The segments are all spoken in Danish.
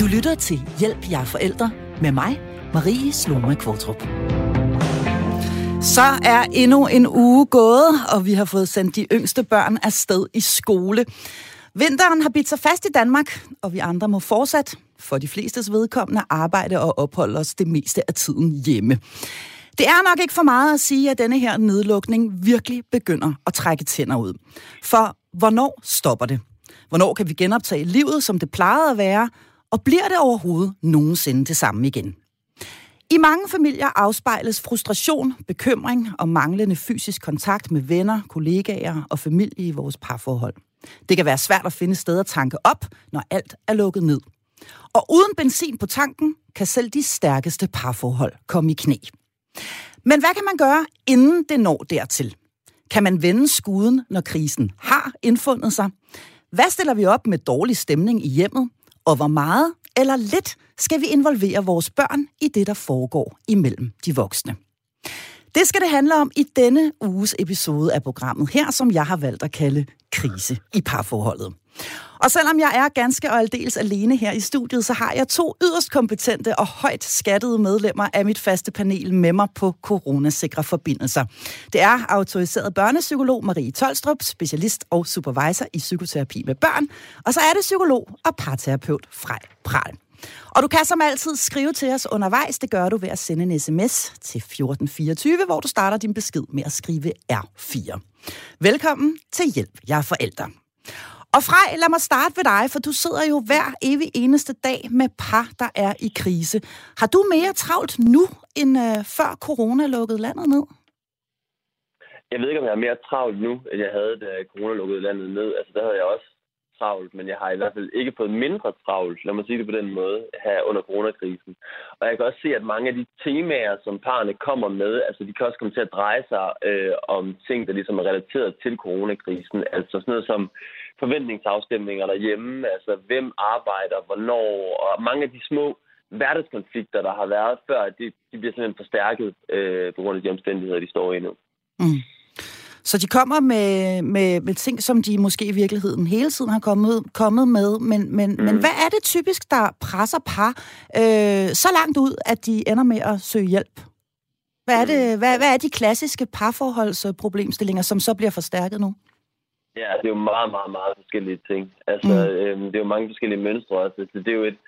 Du lytter til Hjælp jer forældre med mig, Marie Sloma Kvartrup. Så er endnu en uge gået, og vi har fået sendt de yngste børn afsted i skole. Vinteren har bidt sig fast i Danmark, og vi andre må fortsat, for de flestes vedkommende, arbejde og opholde os det meste af tiden hjemme. Det er nok ikke for meget at sige, at denne her nedlukning virkelig begynder at trække tænder ud. For hvornår stopper det? Hvornår kan vi genoptage livet, som det plejede at være? Og bliver det overhovedet nogensinde det samme igen? I mange familier afspejles frustration, bekymring og manglende fysisk kontakt med venner, kollegaer og familie i vores parforhold. Det kan være svært at finde steder at tanke op, når alt er lukket ned. Og uden benzin på tanken, kan selv de stærkeste parforhold komme i knæ. Men hvad kan man gøre, inden det når dertil? Kan man vende skuden, når krisen har indfundet sig? Hvad stiller vi op med dårlig stemning i hjemmet? Og hvor meget eller lidt skal vi involvere vores børn i det, der foregår imellem de voksne? Det skal det handle om i denne uges episode af programmet her, som jeg har valgt at kalde Krise i parforholdet. Og selvom jeg er ganske og aldeles alene her i studiet, så har jeg to yderst kompetente og højt skattede medlemmer af mit faste panel med mig på coronasikre forbindelser. Det er autoriseret børnepsykolog Marie Tolstrup, specialist og supervisor i psykoterapi med børn, og så er det psykolog og parterapeut Frej Pral. Og du kan som altid skrive til os undervejs. Det gør du ved at sende en sms til 1424, hvor du starter din besked med at skrive R4. Velkommen til Hjælp, jeg er forældre. Og Frej, lad mig starte ved dig, for du sidder jo hver evig eneste dag med par, der er i krise. Har du mere travlt nu, end øh, før corona lukkede landet ned? Jeg ved ikke, om jeg er mere travlt nu, end jeg havde, da corona lukkede landet ned. Altså, der havde jeg også travlt, men jeg har i hvert fald ikke fået mindre travlt, lad mig sige det på den måde, her under coronakrisen. Og jeg kan også se, at mange af de temaer, som parerne kommer med, altså de kan også komme til at dreje sig øh, om ting, der ligesom er relateret til coronakrisen. Altså sådan noget som forventningsafstemninger derhjemme, altså hvem arbejder, hvornår, og mange af de små hverdagskonflikter, der har været før, de, de bliver simpelthen forstærket øh, på grund af de omstændigheder, de står i nu. Mm. Så de kommer med, med, med ting, som de måske i virkeligheden hele tiden har kommet, kommet med. Men, men, mm. men hvad er det typisk, der presser par øh, så langt ud, at de ender med at søge hjælp? Hvad er, det, hvad, hvad er de klassiske parforholdsproblemstillinger, som så bliver forstærket nu? Ja, det er jo meget, meget, meget forskellige ting. Altså, mm. øhm, det er jo mange forskellige mønstre. Altså, det er jo et,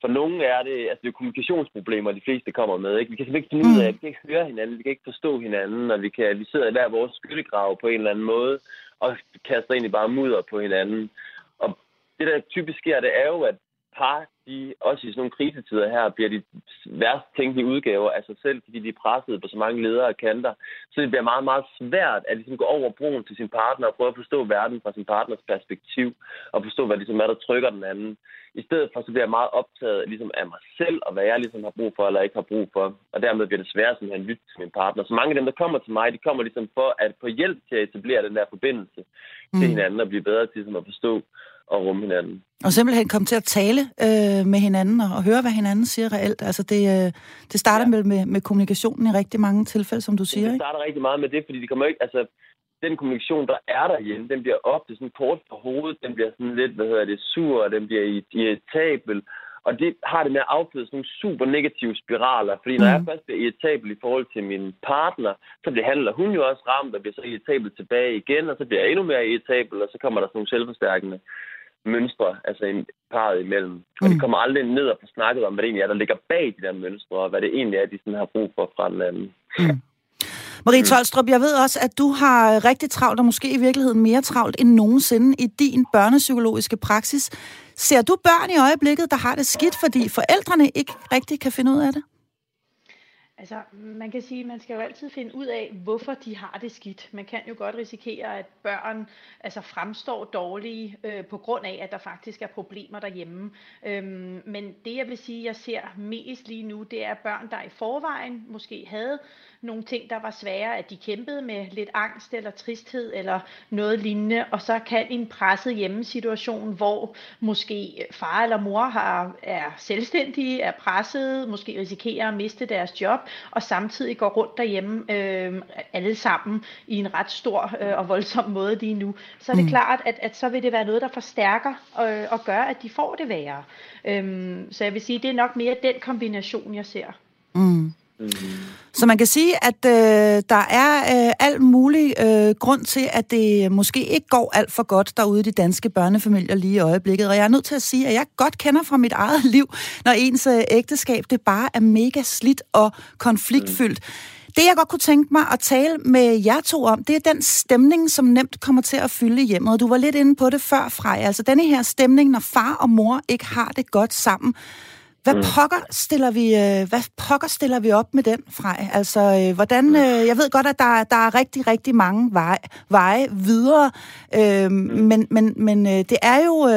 for nogen er det, altså det er kommunikationsproblemer, de fleste kommer med. Ikke? Vi kan ikke finde ud af, mm. vi kan ikke høre hinanden, vi kan ikke forstå hinanden, og vi, kan, vi sidder i hver vores skyttegrav på en eller anden måde, og kaster egentlig bare mudder på hinanden. Og det, der typisk sker, det er jo, at par, de også i sådan nogle krisetider her, bliver de værst tænkelige udgaver af sig selv, fordi de er presset på så mange ledere og kanter. Så det bliver meget, meget svært at ligesom gå over broen til sin partner og prøve at forstå verden fra sin partners perspektiv, og forstå, hvad ligesom er, der trykker den anden. I stedet for, så bliver jeg meget optaget ligesom af mig selv, og hvad jeg ligesom har brug for eller ikke har brug for. Og dermed bliver det svært at lytte til min partner. Så mange af dem, der kommer til mig, de kommer ligesom for at få hjælp til at etablere den der forbindelse mm. til hinanden og blive bedre til ligesom at forstå, og rumme hinanden. Og simpelthen komme til at tale øh, med hinanden og, og høre, hvad hinanden siger reelt. Altså det, øh, det starter ja. med, med, med kommunikationen i rigtig mange tilfælde, som du siger, Det starter ikke? rigtig meget med det, fordi det kommer ikke... Altså, den kommunikation, der er derhjemme, den bliver ofte sådan kort på hovedet, den bliver sådan lidt, hvad hedder det, sur, og den bliver irritabel. Og det har det med at afføde sådan nogle super negative spiraler. Fordi når mm. jeg først bliver irritabel i forhold til min partner, så bliver han eller hun jo også ramt, og bliver så irritabel tilbage igen, og så bliver jeg endnu mere irritabel, og så kommer der sådan nogle selvforstærkende mønstre, altså en parret imellem. Og de mm. kommer aldrig ned og få snakket om, hvad det egentlig er, der ligger bag de der mønstre, og hvad det egentlig er, de sådan har brug for fra den anden. Mm. Marie Tolstrup, jeg ved også, at du har rigtig travlt, og måske i virkeligheden mere travlt end nogensinde i din børnepsykologiske praksis. Ser du børn i øjeblikket, der har det skidt, fordi forældrene ikke rigtig kan finde ud af det? Altså, man kan sige, at man skal jo altid finde ud af, hvorfor de har det skidt. Man kan jo godt risikere, at børn altså, fremstår dårlige øh, på grund af, at der faktisk er problemer derhjemme. Øhm, men det, jeg vil sige, jeg ser mest lige nu, det er børn, der i forvejen måske havde nogle ting, der var svære, at de kæmpede med lidt angst eller tristhed eller noget lignende, og så kan en presset hjemmesituation, hvor måske far eller mor har, er selvstændige, er presset, måske risikerer at miste deres job, og samtidig går rundt derhjemme øh, alle sammen i en ret stor øh, og voldsom måde lige nu, så er det mm. klart, at, at så vil det være noget, der forstærker øh, og gør, at de får det værre. Øh, så jeg vil sige, det er nok mere den kombination, jeg ser. Mm. Så man kan sige, at øh, der er øh, alt mulig øh, grund til, at det måske ikke går alt for godt derude i de danske børnefamilier lige i øjeblikket. Og jeg er nødt til at sige, at jeg godt kender fra mit eget liv, når ens øh, ægteskab det bare er mega slidt og konfliktfyldt. Mm. Det, jeg godt kunne tænke mig at tale med jer to om, det er den stemning, som nemt kommer til at fylde hjemmet. Du var lidt inde på det før, Frej. Altså denne her stemning, når far og mor ikke har det godt sammen. Hvad mm. pokker stiller vi, øh, hvad pokker stiller vi op med den fra? Altså, øh, hvordan, mm. øh, jeg ved godt, at der, der er rigtig, rigtig mange veje, veje videre, øh, mm. men, men, men det, er jo,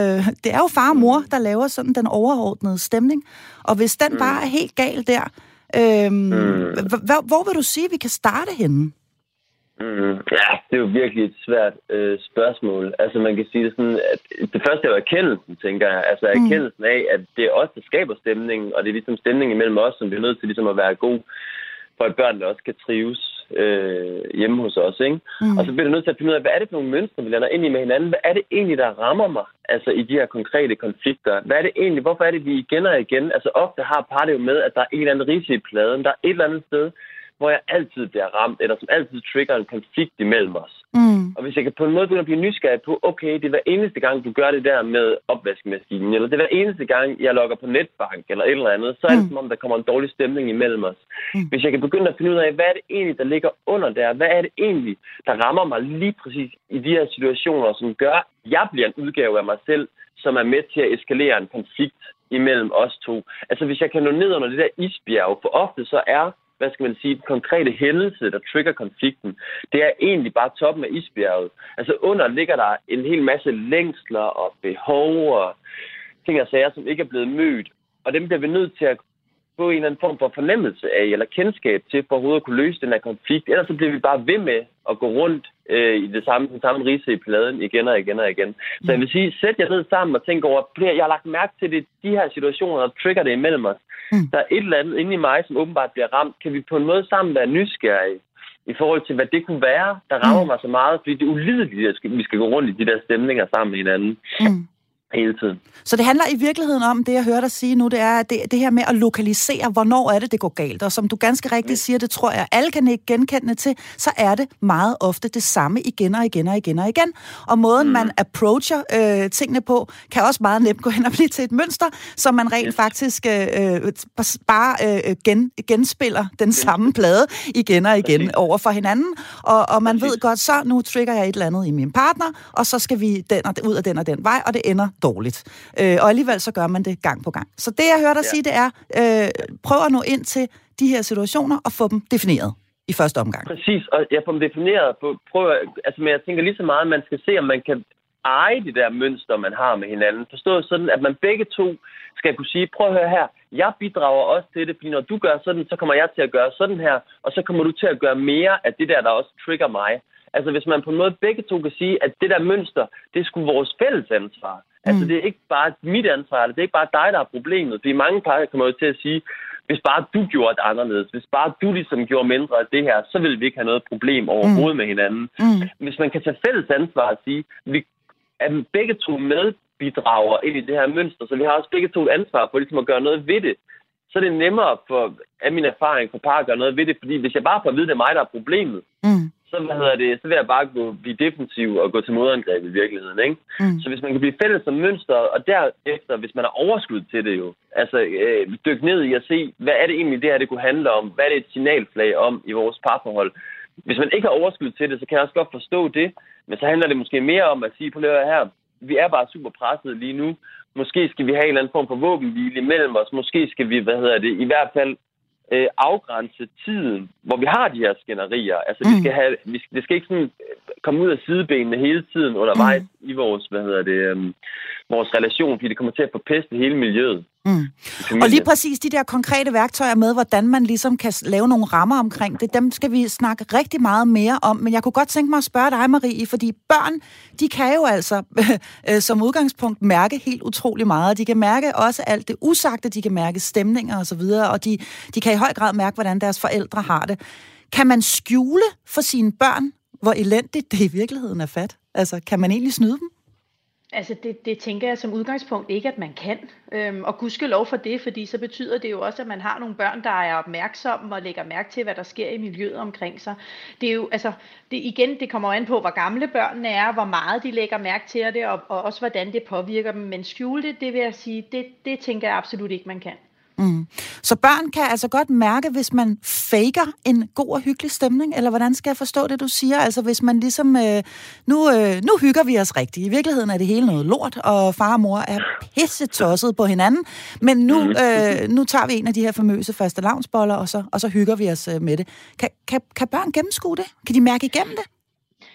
det er jo far og mor, der laver sådan den overordnede stemning. Og hvis den bare er helt gal der, øh, hvor, hvor vil du sige, at vi kan starte henne? Mm, ja, det er jo virkelig et svært øh, spørgsmål. Altså man kan sige det sådan, at det første er jo erkendelsen, tænker jeg. Altså mm. erkendelsen af, at det er os, der skaber stemningen, og det er ligesom stemningen imellem os, som vi er nødt til ligesom at være god, for at børnene også kan trives øh, hjemme hos os. Ikke? Mm. Og så bliver du nødt til at finde ud af, hvad er det for nogle mønstre, vi lander ind i med hinanden? Hvad er det egentlig, der rammer mig altså i de her konkrete konflikter? Hvad er det egentlig? Hvorfor er det, vi igen og igen? Altså ofte har par det jo med, at der er en eller anden rise i pladen. Der er et eller andet sted, hvor jeg altid bliver ramt, eller som altid trigger en konflikt imellem os. Mm. Og hvis jeg kan på en måde begynde at blive nysgerrig på, okay, det er hver eneste gang, du gør det der med opvaskemaskinen, eller det er hver eneste gang, jeg logger på netbank, eller et eller andet, så er det mm. som om, der kommer en dårlig stemning imellem os. Mm. Hvis jeg kan begynde at finde ud af, hvad er det egentlig, der ligger under der? Hvad er det egentlig, der rammer mig lige præcis i de her situationer, som gør, at jeg bliver en udgave af mig selv, som er med til at eskalere en konflikt imellem os to. Altså hvis jeg kan nå ned under det der isbjerg, for ofte så er hvad skal man sige, den konkrete hændelse, der trigger konflikten, det er egentlig bare toppen af isbjerget. Altså under ligger der en hel masse længsler og behov og ting og sager, som ikke er blevet mødt. Og dem bliver vi nødt til at få en eller anden form for fornemmelse af, eller kendskab til, for overhovedet at kunne løse den her konflikt. Ellers så bliver vi bare ved med at gå rundt øh, i det samme, den samme rise i pladen igen og igen og igen. Så jeg vil sige, sæt jer ned sammen og tænk over, jeg har lagt mærke til det, de her situationer, der trigger det imellem os. Mm. Der er et eller andet inde i mig, som åbenbart bliver ramt. Kan vi på en måde sammen være nysgerrige i forhold til, hvad det kunne være, der rammer mm. mig så meget? Fordi det er ulideligt, at vi skal gå rundt i de der stemninger sammen med hinanden. Mm hele tiden. Så det handler i virkeligheden om, det jeg hører dig sige nu, det er det, det her med at lokalisere, hvornår er det, det går galt. Og som du ganske rigtigt siger, det tror jeg, alle kan ikke genkende til, så er det meget ofte det samme igen og igen og igen og igen. Og måden, mm. man approacher øh, tingene på, kan også meget nemt gå hen og blive til et mønster, som man rent yes. faktisk øh, øh bare øh, gen, genspiller den yes. samme plade igen og igen Præcis. over for hinanden. Og, og man Præcis. ved godt, så nu trigger jeg et eller andet i min partner, og så skal vi den og, ud af den og den vej, og det ender dårligt. Øh, og alligevel så gør man det gang på gang. Så det, jeg hører dig ja. sige, det er, øh, prøv at nå ind til de her situationer og få dem defineret i første omgang. Præcis, og jeg får dem defineret. På, prøv, altså, men jeg tænker lige så meget, at man skal se, om man kan eje de der mønstre, man har med hinanden. Forstået sådan, at man begge to skal kunne sige, prøv at høre her, jeg bidrager også til det, fordi når du gør sådan, så kommer jeg til at gøre sådan her, og så kommer du til at gøre mere af det der, der også trigger mig. Altså hvis man på en måde begge to kan sige, at det der mønster, det er sgu vores fælles ansvar. Altså, mm. Det er ikke bare mit ansvar, det er ikke bare dig, der er problemet. Fordi mange par kommer jo til at sige, hvis bare du gjorde det anderledes, hvis bare du ligesom gjorde mindre af det her, så ville vi ikke have noget problem overhovedet mm. med hinanden. Mm. Hvis man kan tage fælles ansvar og sige, vi er begge to medbidrager ind i det her mønster, så vi har også begge to et ansvar for ligesom at gøre noget ved det, så er det nemmere for, af min erfaring for par at gøre noget ved det, fordi hvis jeg bare får at vide, at det er mig, der er problemet, mm så, hvad hedder det, så vil jeg bare gå, blive defensiv og gå til modangreb i virkeligheden. Ikke? Mm. Så hvis man kan blive fælles som mønster, og derefter, hvis man har overskud til det jo, altså øh, dykke ned i at se, hvad er det egentlig, det her det kunne handle om? Hvad er det et signalflag om i vores parforhold? Hvis man ikke har overskud til det, så kan jeg også godt forstå det, men så handler det måske mere om at sige, på det her, vi er bare super presset lige nu. Måske skal vi have en eller anden form for våbenhvile imellem os. Måske skal vi, hvad hedder det, i hvert fald øh, afgrænse tiden, hvor vi har de her skænderier. Altså, mm. vi skal have, vi det skal ikke sådan komme ud af sidebenene hele tiden undervejs mm. i vores, hvad hedder det, um, vores relation, fordi det kommer til at forpeste hele miljøet. Mm. Og lige præcis de der konkrete værktøjer med, hvordan man ligesom kan lave nogle rammer omkring det, dem skal vi snakke rigtig meget mere om. Men jeg kunne godt tænke mig at spørge dig, Marie, fordi børn, de kan jo altså øh, som udgangspunkt mærke helt utrolig meget. De kan mærke også alt det usagte, de kan mærke stemninger osv., og, og de, de kan i høj grad mærke, hvordan deres forældre har det. Kan man skjule for sine børn, hvor elendigt det i virkeligheden er fat? Altså, kan man egentlig snyde dem? Altså det, det tænker jeg som udgangspunkt ikke, at man kan. Øhm, og gudske lov for det, fordi så betyder det jo også, at man har nogle børn, der er opmærksomme og lægger mærke til, hvad der sker i miljøet omkring sig. Det er jo, altså, det, igen, det kommer an på, hvor gamle børnene er, hvor meget de lægger mærke til det, og, og også hvordan det påvirker dem. Men skjule det, det vil jeg sige, det, det tænker jeg absolut ikke, man kan. Mm. Så børn kan altså godt mærke, hvis man faker en god og hyggelig stemning, eller hvordan skal jeg forstå det, du siger? Altså hvis man ligesom, øh, nu, øh, nu hygger vi os rigtigt. I virkeligheden er det hele noget lort, og far og mor er pisse tosset på hinanden, men nu, mm. øh, nu tager vi en af de her famøse faste lavnsboller, og så, og så hygger vi os øh, med det. Kan, kan, kan børn gennemskue det? Kan de mærke igennem det?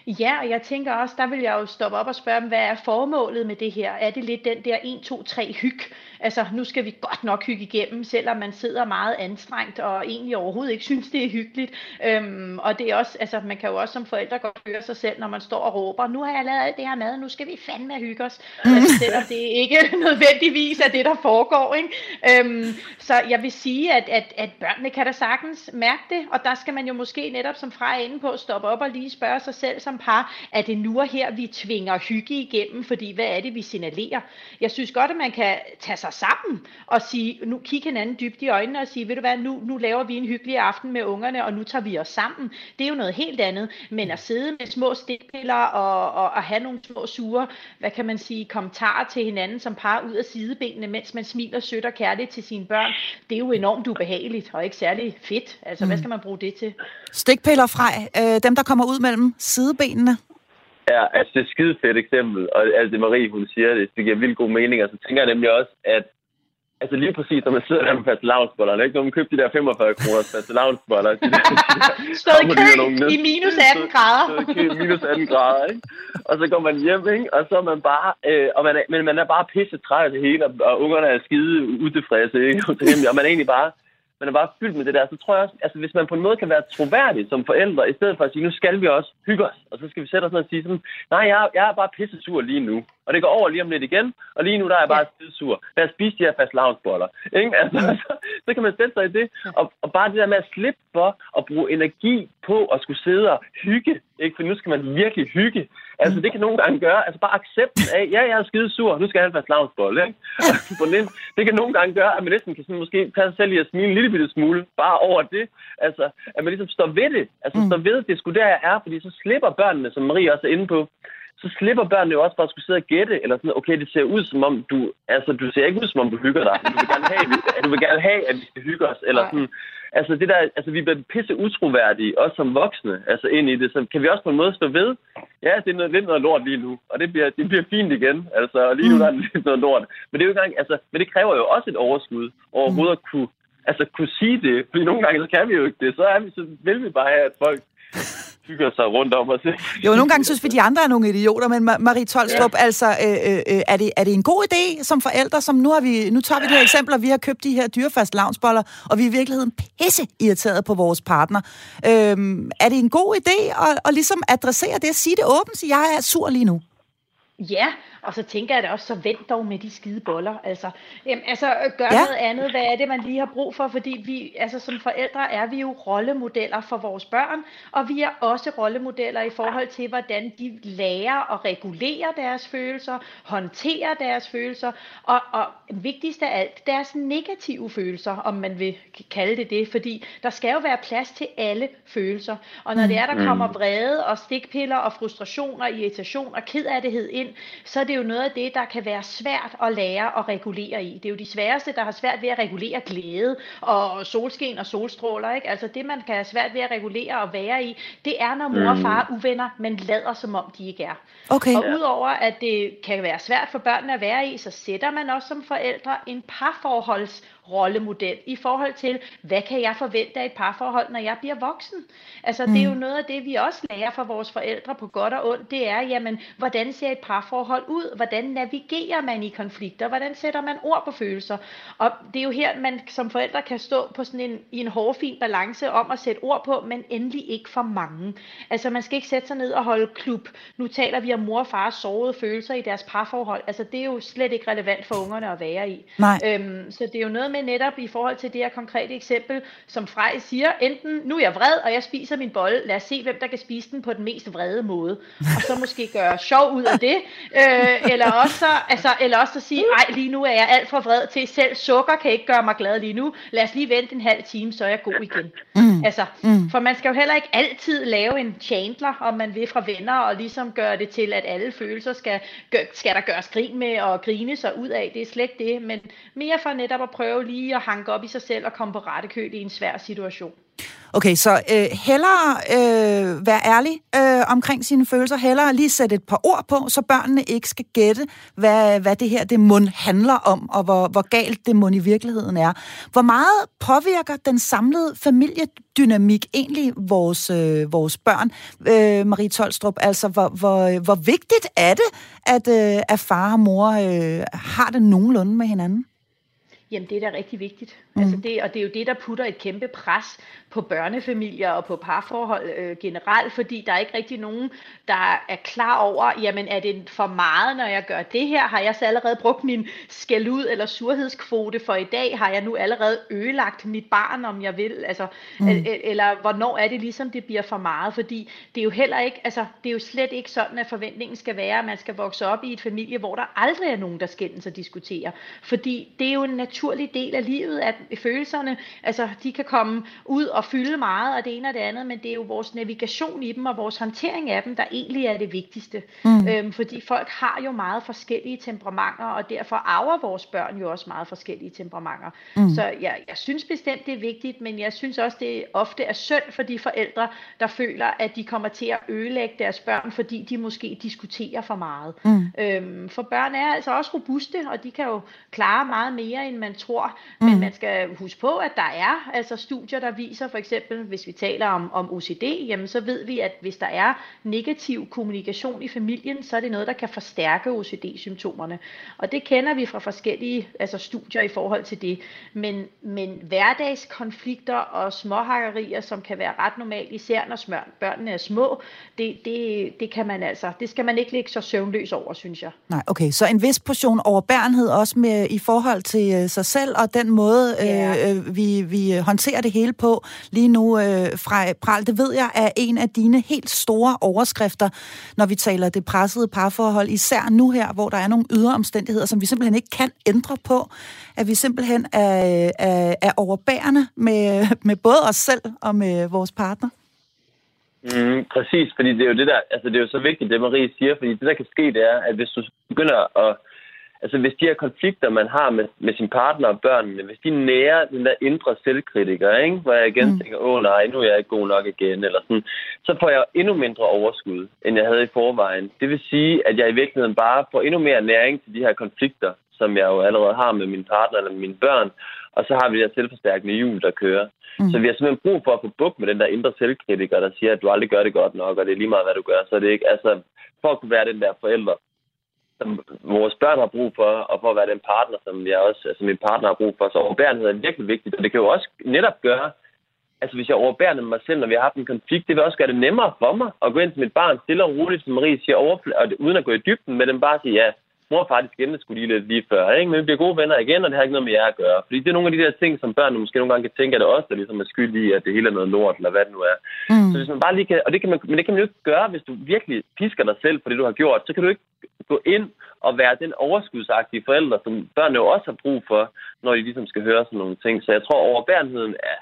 Ja, og jeg tænker også, der vil jeg jo stoppe op og spørge dem, hvad er formålet med det her? Er det lidt den der 1, 2, 3 hyg? Altså, nu skal vi godt nok hygge igennem, selvom man sidder meget anstrengt og egentlig overhovedet ikke synes, det er hyggeligt. Øhm, og det er også, altså, man kan jo også som forældre godt høre sig selv, når man står og råber, nu har jeg lavet alt det her mad, nu skal vi fandme hygge os. Altså, selvom det ikke nødvendigvis er det, der foregår. Ikke? Øhm, så jeg vil sige, at, at, at børnene kan da sagtens mærke det, og der skal man jo måske netop som fra inde på stoppe op og lige spørge sig selv som par, er det nu og her, vi tvinger hygge igennem, fordi hvad er det, vi signalerer? Jeg synes godt, at man kan tage sig sammen og sige, nu kigge hinanden dybt i øjnene og sige, ved du hvad, nu, nu laver vi en hyggelig aften med ungerne, og nu tager vi os sammen. Det er jo noget helt andet, men at sidde med små stikpiller og, og, og have nogle små sure, hvad kan man sige, kommentarer til hinanden som par ud af sidebenene, mens man smiler sødt og kærligt til sine børn, det er jo enormt ubehageligt og ikke særlig fedt. Altså, mm. hvad skal man bruge det til? Stikpiller fra øh, dem, der kommer ud mellem sidebenene? Ja, altså det er et skide fedt eksempel, og alt det Marie, hun siger, det, det giver vildt god mening. Altså tænker jeg nemlig også, at Altså lige præcis, når man sidder der med fastelavnsbollerne, ikke? Når man køber de der 45 kroner fastelavnsboller. De Stod i kø i minus 18 grader. I kø i minus 18 grader, ikke? Og så går man hjem, ikke? Og så er man bare, øh, og man er, men man er bare pisse træt af det hele, og, og ungerne er skide utilfredse, ikke? Og man er egentlig bare, man er bare fyldt med det der, så tror jeg også, altså hvis man på en måde kan være troværdig som forældre, i stedet for at sige, nu skal vi også hygge os, og så skal vi sætte os ned og sige sådan, nej, jeg, jeg er bare pisse sur lige nu, og det går over lige om lidt igen, og lige nu der er jeg bare ja. sur. Lad os spise de her fast lavnsboller. Ikke? Altså, så, så, kan man sætte sig i det, og, og bare det der med at slippe for at bruge energi på at skulle sidde og hygge, ikke? for nu skal man virkelig hygge. Altså, det kan nogle gange gøre, altså bare accepten af, ja, jeg er skide sur, nu skal en fast lavnsbolle. Ikke? det kan nogle gange gøre, at man næsten kan sådan måske tage sig selv i at smile en lille bitte smule, bare over det. Altså, at man ligesom står ved det. Altså, mm. står ved, det sgu der, jeg er, fordi så slipper børnene, som Marie også er inde på, så slipper børnene jo også bare at skulle sidde og gætte, eller sådan, okay, det ser ud som om du, altså du ser ikke ud som om du hygger dig, du vil gerne have, du vil gerne have at vi skal hygge os, eller sådan, altså det der, altså vi bliver pisse utroværdige, også som voksne, altså ind i det, så kan vi også på en måde stå ved, ja, det er noget, lidt noget lort lige nu, og det bliver, det bliver fint igen, altså, og lige nu der er det lidt noget lort, men det er jo ikke altså, men det kræver jo også et overskud, overhovedet at kunne, altså kunne sige det, fordi nogle gange så kan vi jo ikke det, så, er vi, så vil vi bare have, at folk hygger sig rundt om os. Jo, nogle gange synes vi, de andre er nogle idioter, men Marie Tolstrup, ja. altså, øh, øh, er, det, er det en god idé som forældre, som nu har vi, nu tager vi det her eksempel, vi har købt de her dyrefast lavnsboller, og vi er i virkeligheden pisse irriteret på vores partner. Øhm, er det en god idé at, at ligesom adressere det, sige det åbent, sige, jeg er sur lige nu? Ja, og så tænker jeg da også, så vent dog med de skide boller. Altså, jamen, altså gør ja. noget andet. Hvad er det, man lige har brug for? Fordi vi, altså, som forældre er vi jo rollemodeller for vores børn, og vi er også rollemodeller i forhold til, hvordan de lærer at regulere deres følelser, håndtere deres følelser, og, og vigtigst af alt, deres negative følelser, om man vil kalde det det, fordi der skal jo være plads til alle følelser. Og når det er, der mm. kommer vrede og stikpiller og frustration og irritation og kedattighed ind, så er det jo noget af det, der kan være svært at lære at regulere i. Det er jo de sværeste, der har svært ved at regulere glæde og solskin og solstråler. Ikke? Altså det, man kan have svært ved at regulere og være i, det er, når mor og mm. far er uvenner, men lader som om de ikke er. Okay. Og udover at det kan være svært for børnene at være i, så sætter man også som forældre en parforholds rollemodel i forhold til, hvad kan jeg forvente af et parforhold, når jeg bliver voksen? Altså, mm. det er jo mm. noget af det, vi også lærer fra vores forældre på godt og ondt, det er, jamen, hvordan ser et parforhold ud? Hvordan navigerer man i konflikter? Hvordan sætter man ord på følelser? Og det er jo her, man som forældre kan stå på sådan en, i en hårfin balance om at sætte ord på, men endelig ikke for mange. Altså, man skal ikke sætte sig ned og holde klub. Nu taler vi om mor og fars sårede følelser i deres parforhold. Altså, det er jo slet ikke relevant for ungerne at være i. Nej. Øhm, så det er jo noget med netop i forhold til det her konkrete eksempel, som Frej siger, enten nu er jeg vred, og jeg spiser min bolle, lad os se, hvem der kan spise den på den mest vrede måde, og så måske gøre sjov ud af det, øh, eller også altså, eller også at sige, ej, lige nu er jeg alt for vred til, selv sukker kan ikke gøre mig glad lige nu, lad os lige vente en halv time, så er jeg god igen. Mm. Altså, mm. for man skal jo heller ikke altid lave en Chandler, om man vil fra venner, og ligesom gøre det til, at alle følelser skal, skal der gøres grin med og grine sig ud af, det er slet det, men mere for netop at prøve lige at hanke op i sig selv og komme på rette køl i en svær situation. Okay, så øh, hellere øh, være ærlig øh, omkring sine følelser, hellere lige sætte et par ord på, så børnene ikke skal gætte, hvad, hvad det her det mund handler om, og hvor, hvor galt det mund i virkeligheden er. Hvor meget påvirker den samlede familiedynamik egentlig vores, øh, vores børn, øh, Marie Tolstrup? Altså, hvor, hvor, hvor vigtigt er det, at, øh, at far og mor øh, har det nogenlunde med hinanden? Jamen, det er da rigtig vigtigt. Mm. Altså det, og det er jo det, der putter et kæmpe pres på børnefamilier og på parforhold øh, generelt, fordi der er ikke rigtig nogen, der er klar over, jamen er det for meget, når jeg gør det her? Har jeg så allerede brugt min skæld ud eller surhedskvote for i dag? Har jeg nu allerede ødelagt mit barn, om jeg vil? Altså, mm. Eller hvornår er det ligesom, det bliver for meget? Fordi det er jo heller ikke, altså det er jo slet ikke sådan, at forventningen skal være, at man skal vokse op i et familie, hvor der aldrig er nogen, der skændes og diskuterer. Fordi det er jo en naturlig del af livet, at følelserne, altså de kan komme ud og fylde meget og det ene og det andet, men det er jo vores navigation i dem og vores håndtering af dem, der egentlig er det vigtigste. Mm. Øhm, fordi folk har jo meget forskellige temperamenter, og derfor arver vores børn jo også meget forskellige temperamenter. Mm. Så jeg, jeg synes bestemt, det er vigtigt, men jeg synes også, det ofte er synd for de forældre, der føler, at de kommer til at ødelægge deres børn, fordi de måske diskuterer for meget. Mm. Øhm, for børn er altså også robuste, og de kan jo klare meget mere, end man tror, mm. men man skal Øh, huske på, at der er altså studier, der viser for eksempel, hvis vi taler om, om OCD, jamen så ved vi, at hvis der er negativ kommunikation i familien, så er det noget, der kan forstærke OCD-symptomerne. Og det kender vi fra forskellige altså studier i forhold til det. Men, men hverdagskonflikter og småhakkerier, som kan være ret normalt, især når smør, børnene er små, det, det, det, kan man altså, det skal man ikke ligge så søvnløs over, synes jeg. Nej, okay. Så en vis portion overbærenhed også med, i forhold til øh, sig selv og den måde, ja. øh, vi, vi håndterer det hele på lige nu øh, fra Pral. Det ved jeg er en af dine helt store overskrifter, når vi taler det pressede parforhold, især nu her, hvor der er nogle ydre omstændigheder, som vi simpelthen ikke kan ændre på, at vi simpelthen er, er, er overbærende med, med både os selv og med vores partner. Mm, præcis, fordi det er jo det der, altså det er jo så vigtigt, det Marie siger, fordi det der kan ske, det er, at hvis du begynder at altså hvis de her konflikter, man har med, med sin partner og børnene, hvis de nærer den der indre selvkritiker, ikke? hvor jeg igen mm. tænker, åh nej, nu er jeg ikke god nok igen, eller sådan, så får jeg endnu mindre overskud, end jeg havde i forvejen. Det vil sige, at jeg i virkeligheden bare får endnu mere næring til de her konflikter, som jeg jo allerede har med min partner eller mine børn, og så har vi det her selvforstærkende hjul, der kører. Mm. Så vi har simpelthen brug for at få bukt med den der indre selvkritiker, der siger, at du aldrig gør det godt nok, og det er lige meget, hvad du gør. Så det er ikke, altså, for at kunne være den der forælder, som vores børn har brug for, og for at være den partner, som jeg også, altså min partner har brug for. Så overbærenhed er virkelig vigtigt, og det kan jo også netop gøre, altså hvis jeg overbærer mig selv, når vi har haft en konflikt, det vil også gøre det nemmere for mig at gå ind til mit barn stille og roligt, som Marie siger, overfl- og uden at gå i dybden med dem, bare sige, ja, mor og far, de skændte skulle lige lidt lige før, ikke? men vi bliver gode venner igen, og det har ikke noget med jer at gøre. Fordi det er nogle af de der ting, som børn måske nogle gange kan tænke, at det er os, der ligesom er skyld i, at det hele er noget lort, eller hvad det nu er. Mm. Så hvis man bare lige kan, og det kan man, men det kan man jo ikke gøre, hvis du virkelig pisker dig selv for det, du har gjort, så kan du ikke gå ind og være den overskudsagtige forælder, som børnene jo også har brug for, når de ligesom skal høre sådan nogle ting. Så jeg tror, overbærenheden er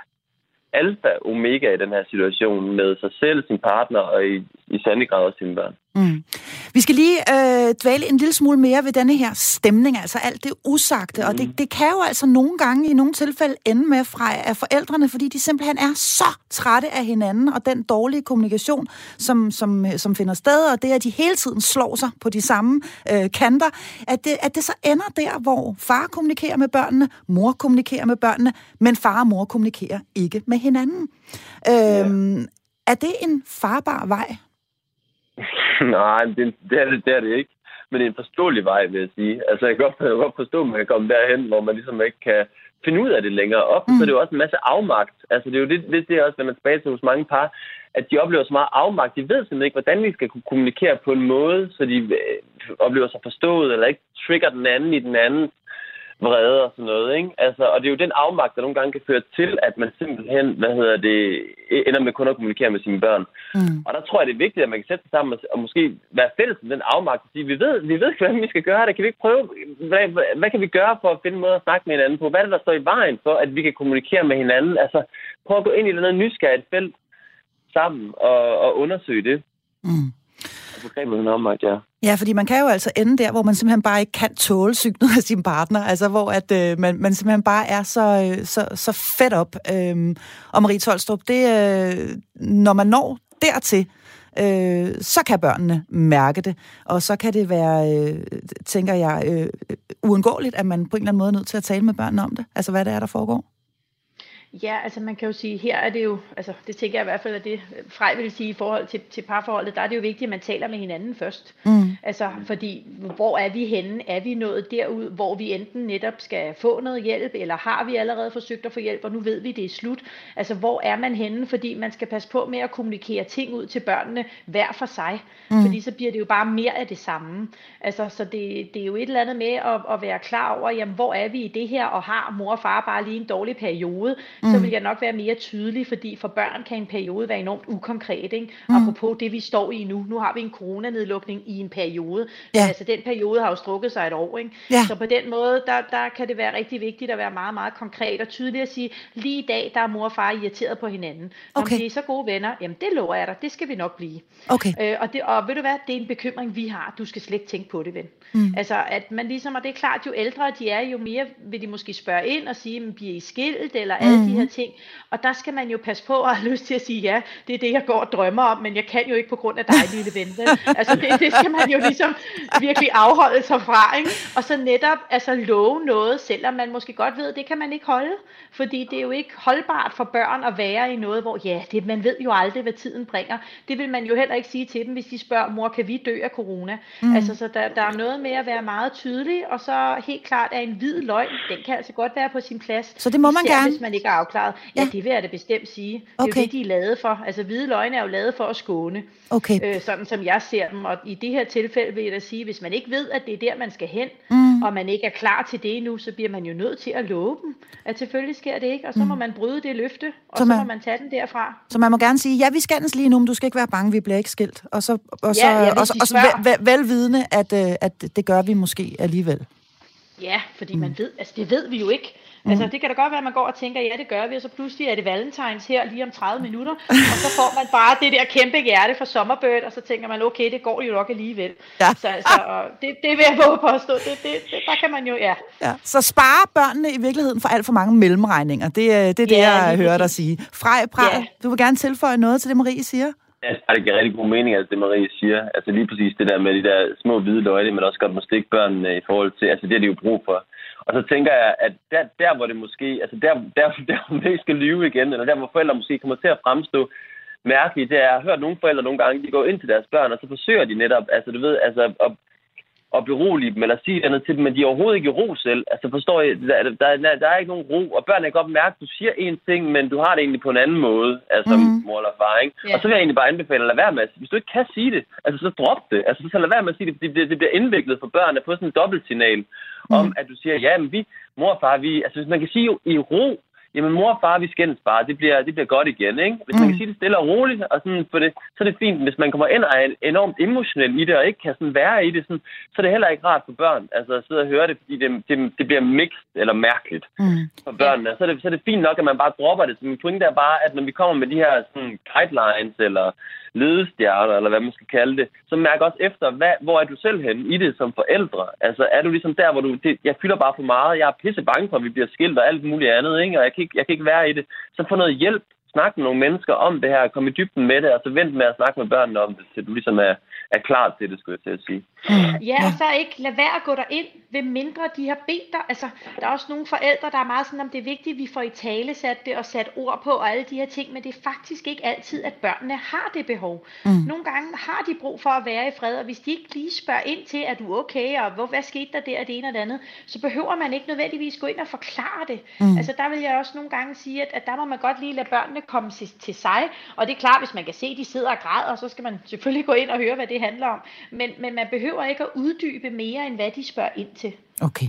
alfa omega i den her situation med sig selv, sin partner og i, i sande grad også sine børn. Mm. Vi skal lige øh, dvæle en lille smule mere ved denne her stemning, altså alt det usagte, mm. og det, det kan jo altså nogle gange i nogle tilfælde ende med fra af forældrene, fordi de simpelthen er så trætte af hinanden, og den dårlige kommunikation, som, som, som finder sted, og det, at de hele tiden slår sig på de samme øh, kanter, at det, at det så ender der, hvor far kommunikerer med børnene, mor kommunikerer med børnene, men far og mor kommunikerer ikke med hinanden. Øh, ja. Er det en farbar vej? Nej, det, det, er det, det er det ikke. Men det er en forståelig vej, vil jeg sige. Altså, jeg kan godt, jeg kan godt forstå, at man kan komme derhen, hvor man ligesom ikke kan finde ud af det længere. Op, mm. så er det jo også en masse afmagt. Altså, det er jo det, det, det er også, når man tilbage til hos mange par, at de oplever så meget afmagt. De ved simpelthen ikke, hvordan vi skal kunne kommunikere på en måde, så de øh, oplever sig forstået, eller ikke trigger den anden i den anden vrede og sådan noget. Ikke? Altså, og det er jo den afmagt, der nogle gange kan føre til, at man simpelthen hvad hedder det, ender med kun at kommunikere med sine børn. Mm. Og der tror jeg, det er vigtigt, at man kan sætte sig sammen og, og måske være fælles med den afmagt og sige, vi ved, vi ved hvordan vi skal gøre det. Kan vi ikke prøve, hvad, hvad, kan vi gøre for at finde en måde at snakke med hinanden på? Hvad er det, der står i vejen for, at vi kan kommunikere med hinanden? Altså, prøv at gå ind i noget nysgerrigt felt sammen og, og undersøge det. Mm begrebet om, at ja. Ja, fordi man kan jo altså ende der, hvor man simpelthen bare ikke kan tåle synet af sin partner, altså hvor at øh, man, man simpelthen bare er så, øh, så, så fedt op. Øhm, og Marie Tolstrup, det, øh, når man når dertil, øh, så kan børnene mærke det, og så kan det være, øh, tænker jeg, øh, uundgåeligt, at man på en eller anden måde er nødt til at tale med børnene om det, altså hvad det er, der foregår. Ja, altså man kan jo sige, her er det jo, altså det tænker jeg i hvert fald, at det Frej vil sige i forhold til, til parforholdet, der er det jo vigtigt, at man taler med hinanden først. Mm. Altså fordi, hvor er vi henne? Er vi nået derud, hvor vi enten netop skal få noget hjælp, eller har vi allerede forsøgt at få hjælp, og nu ved vi, det er slut? Altså hvor er man henne? Fordi man skal passe på med at kommunikere ting ud til børnene hver for sig. Mm. Fordi så bliver det jo bare mere af det samme. Altså så det, det er jo et eller andet med at, at være klar over, jamen hvor er vi i det her, og har mor og far bare lige en dårlig periode? Mm. så vil jeg nok være mere tydelig, fordi for børn kan en periode være enormt ukonkret. Ikke? Mm. Apropos det, vi står i nu. Nu har vi en coronanedlukning i en periode. Ja. Altså den periode har jo strukket sig et år. Ikke? Ja. Så på den måde, der, der kan det være rigtig vigtigt at være meget, meget konkret og tydelig at sige, lige i dag, der er mor og far irriteret på hinanden. Okay. Om det er så gode venner, jamen det lover jeg dig, det skal vi nok blive. Okay. Øh, og, det, og ved du hvad, det er en bekymring, vi har. Du skal slet ikke tænke på det, ven. Mm. Altså, at man ligesom, og det er klart, jo ældre de er, jo mere vil de måske spørge ind og sige, bliver I skilt, eller mm. De her ting. Og der skal man jo passe på at have lyst til at sige, ja, det er det, jeg går og drømmer om, men jeg kan jo ikke på grund af dig, lille ven. Altså det, det skal man jo ligesom virkelig afholde sig fra. Ikke? Og så netop altså love noget, selvom man måske godt ved, det kan man ikke holde. Fordi det er jo ikke holdbart for børn at være i noget, hvor ja, det, man ved jo aldrig, hvad tiden bringer. Det vil man jo heller ikke sige til dem, hvis de spørger, mor, kan vi dø af corona? Mm. Altså, så der, der er noget med at være meget tydelig, og så helt klart, at en hvid løgn, den kan altså godt være på sin plads. Så det må man gerne? hvis man ikke er afklaret. Ja, ja, det vil jeg da bestemt sige. Det er okay. jo det, de er lavet for. Altså hvide løgne er jo lavet for at skåne. Okay. Øh, sådan som jeg ser dem. Og i det her tilfælde vil jeg da sige, hvis man ikke ved, at det er der, man skal hen, mm. og man ikke er klar til det endnu, så bliver man jo nødt til at love dem, at selvfølgelig sker det ikke. Og så mm. må man bryde det løfte, og så, man, så må man tage den derfra. Så man må gerne sige, ja, vi skændes lige nu, men du skal ikke være bange, vi bliver ikke skilt. Og så, og så, ja, ja, og så, og så vel, velvidende, at, øh, at det gør vi måske alligevel. Ja, fordi mm. man ved, altså det ved vi jo ikke. Mm. Altså det kan da godt være, at man går og tænker, ja det gør vi, og så pludselig er det valentines her lige om 30 minutter, og så får man bare det der kæmpe hjerte for Sommerbird, og så tænker man, okay, det går jo nok alligevel. Ja. Så altså, det, det vil jeg våge påstå, det, det, det, der kan man jo, ja. ja. Så spare børnene i virkeligheden for alt for mange mellemregninger, det, øh, det er det, ja, jeg hører dig sige. Frej, Prej, ja. du vil gerne tilføje noget til det, Marie siger? Ja, det giver rigtig god mening, altså det Marie siger. Altså lige præcis det der med de der små hvide løgne, men også godt må stikke børnene i forhold til, altså det er det jo brug for. Og så tænker jeg, at der, der hvor det måske, altså der, der, der hvor man skal lyve igen, eller der hvor forældre måske kommer til at fremstå mærkeligt, det er, jeg har hørt nogle forældre nogle gange, de går ind til deres børn, og så forsøger de netop, altså du ved, altså at, at berolige dem, eller sige andet til dem, men de er overhovedet ikke i ro selv. Altså forstår jeg, der, der, der, er ikke nogen ro, og børnene kan godt mærke, at du siger en ting, men du har det egentlig på en anden måde, altså mm. mor eller far, ikke? Yeah. Og så vil jeg egentlig bare anbefale at lade være med, hvis du ikke kan sige det, altså så drop det, altså så lad være med at sige det, det bliver, det bliver indviklet for børnene på sådan en dobbeltsignal, mm. om at du siger, ja, men vi, mor og far, vi, altså hvis man kan sige jo i ro, jamen mor og far, vi skændes bare, det bliver, det bliver godt igen, ikke? Hvis mm. man kan sige det stille og roligt, og sådan, for det, så er det fint. Hvis man kommer ind og er enormt emotionel i det, og ikke kan sådan være i det, sådan, så er det heller ikke rart for børn, altså at sidde og høre det, fordi det, det, det bliver mixed eller mærkeligt mm. for børnene. Så er, det, så er det fint nok, at man bare dropper det. Så min pointe er bare, at når vi kommer med de her sådan, guidelines, eller ledestjerner, eller hvad man skal kalde det, så mærk også efter, hvad, hvor er du selv henne i det som forældre? Altså, er du ligesom der, hvor du, det, jeg fylder bare for meget, jeg er pisse bange for, at vi bliver skilt og alt muligt andet, ikke? og jeg kan, ikke, jeg kan ikke være i det. Så få noget hjælp, snak med nogle mennesker om det her, kom i dybden med det, og så vent med at snakke med børnene om det, til du ligesom er, er klar til det, skulle jeg til at sige. Ja, og så ikke lad være at gå ind, ved mindre de har bedt dig. Altså, der er også nogle forældre, der er meget sådan, om det er vigtigt, at vi får i tale sat det og sat ord på og alle de her ting, men det er faktisk ikke altid, at børnene har det behov. Mm. Nogle gange har de brug for at være i fred, og hvis de ikke lige spørger ind til, at du er okay, og hvor, hvad skete der der, det ene og det andet, så behøver man ikke nødvendigvis gå ind og forklare det. Mm. Altså, der vil jeg også nogle gange sige, at, at der må man godt lige lade børnene komme til, til sig, og det er klart, hvis man kan se, at de sidder og græder, så skal man selvfølgelig gå ind og høre, hvad det handler om. Men, men man behøver ikke at uddybe mere, end hvad de spørger ind til. Okay.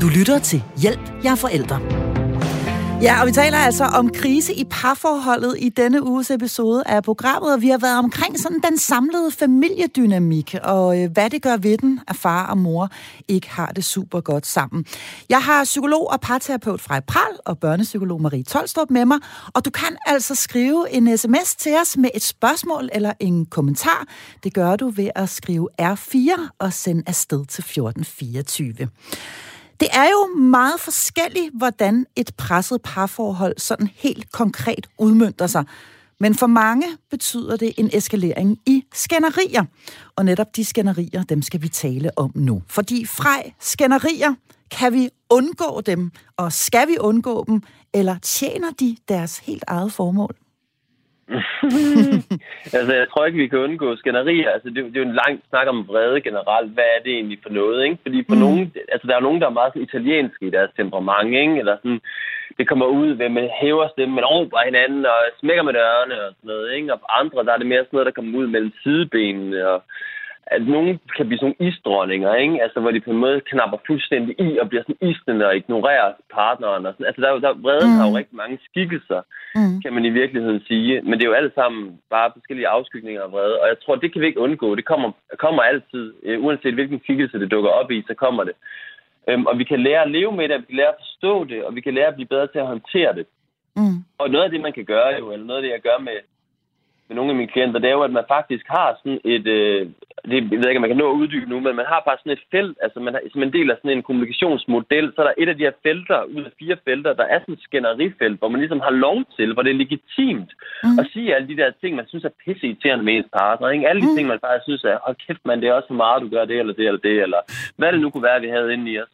Du lytter til Hjælp, jeg er forældre. Ja, og vi taler altså om krise i parforholdet i denne uges episode af programmet, og vi har været omkring sådan den samlede familiedynamik, og øh, hvad det gør ved den, at far og mor ikke har det super godt sammen. Jeg har psykolog og parterapeut Frej Pral og børnepsykolog Marie Tolstrup med mig, og du kan altså skrive en sms til os med et spørgsmål eller en kommentar. Det gør du ved at skrive R4 og sende afsted til 1424. Det er jo meget forskelligt, hvordan et presset parforhold sådan helt konkret udmyndter sig. Men for mange betyder det en eskalering i skænderier. Og netop de skænderier, dem skal vi tale om nu. Fordi fra skænderier, kan vi undgå dem, og skal vi undgå dem, eller tjener de deres helt eget formål? altså, jeg tror ikke, vi kan undgå skænderier. Altså, det, det er jo en lang snak om vrede generelt. Hvad er det egentlig for noget, ikke? Fordi for mm. nogen, altså, der er nogen, der er meget sådan italienske i deres temperament, ikke? Eller sådan, det kommer ud ved, at man hæver stemmen, man råber hinanden og smækker med dørene og sådan noget, ikke? Og andre, der er det mere sådan noget, der kommer ud mellem sidebenene og at nogen kan blive sådan nogle isdronninger, ikke? Altså, hvor de på en måde knapper fuldstændig i og bliver sådan isnende og ignorerer partneren. Og sådan. Altså, der, der vreden mm. har jo rigtig mange skikkelser, mm. kan man i virkeligheden sige. Men det er jo alle sammen bare forskellige afskygninger af vrede. Og jeg tror, det kan vi ikke undgå. Det kommer, kommer altid. Uh, uanset hvilken skikkelse det dukker op i, så kommer det. Um, og vi kan lære at leve med det, vi kan lære at forstå det, og vi kan lære at blive bedre til at håndtere det. Mm. Og noget af det, man kan gøre jo, eller noget af det, jeg gør med, med nogle af mine klienter, det er jo, at man faktisk har sådan et, øh, det, jeg ved ikke, om man kan nå at uddybe nu, men man har bare sådan et felt, altså man har, som en del af sådan en kommunikationsmodel, så er der et af de her felter, ud af fire felter, der er sådan et skænderifelt, hvor man ligesom har lov til, hvor det er legitimt mm. at sige alle de der ting, man synes er pisse irriterende med ens partner. Ikke? Alle de mm. ting, man bare synes er, hold kæft man, det er også for meget, du gør det, eller det, eller det, eller hvad det nu kunne være, vi havde inde i os.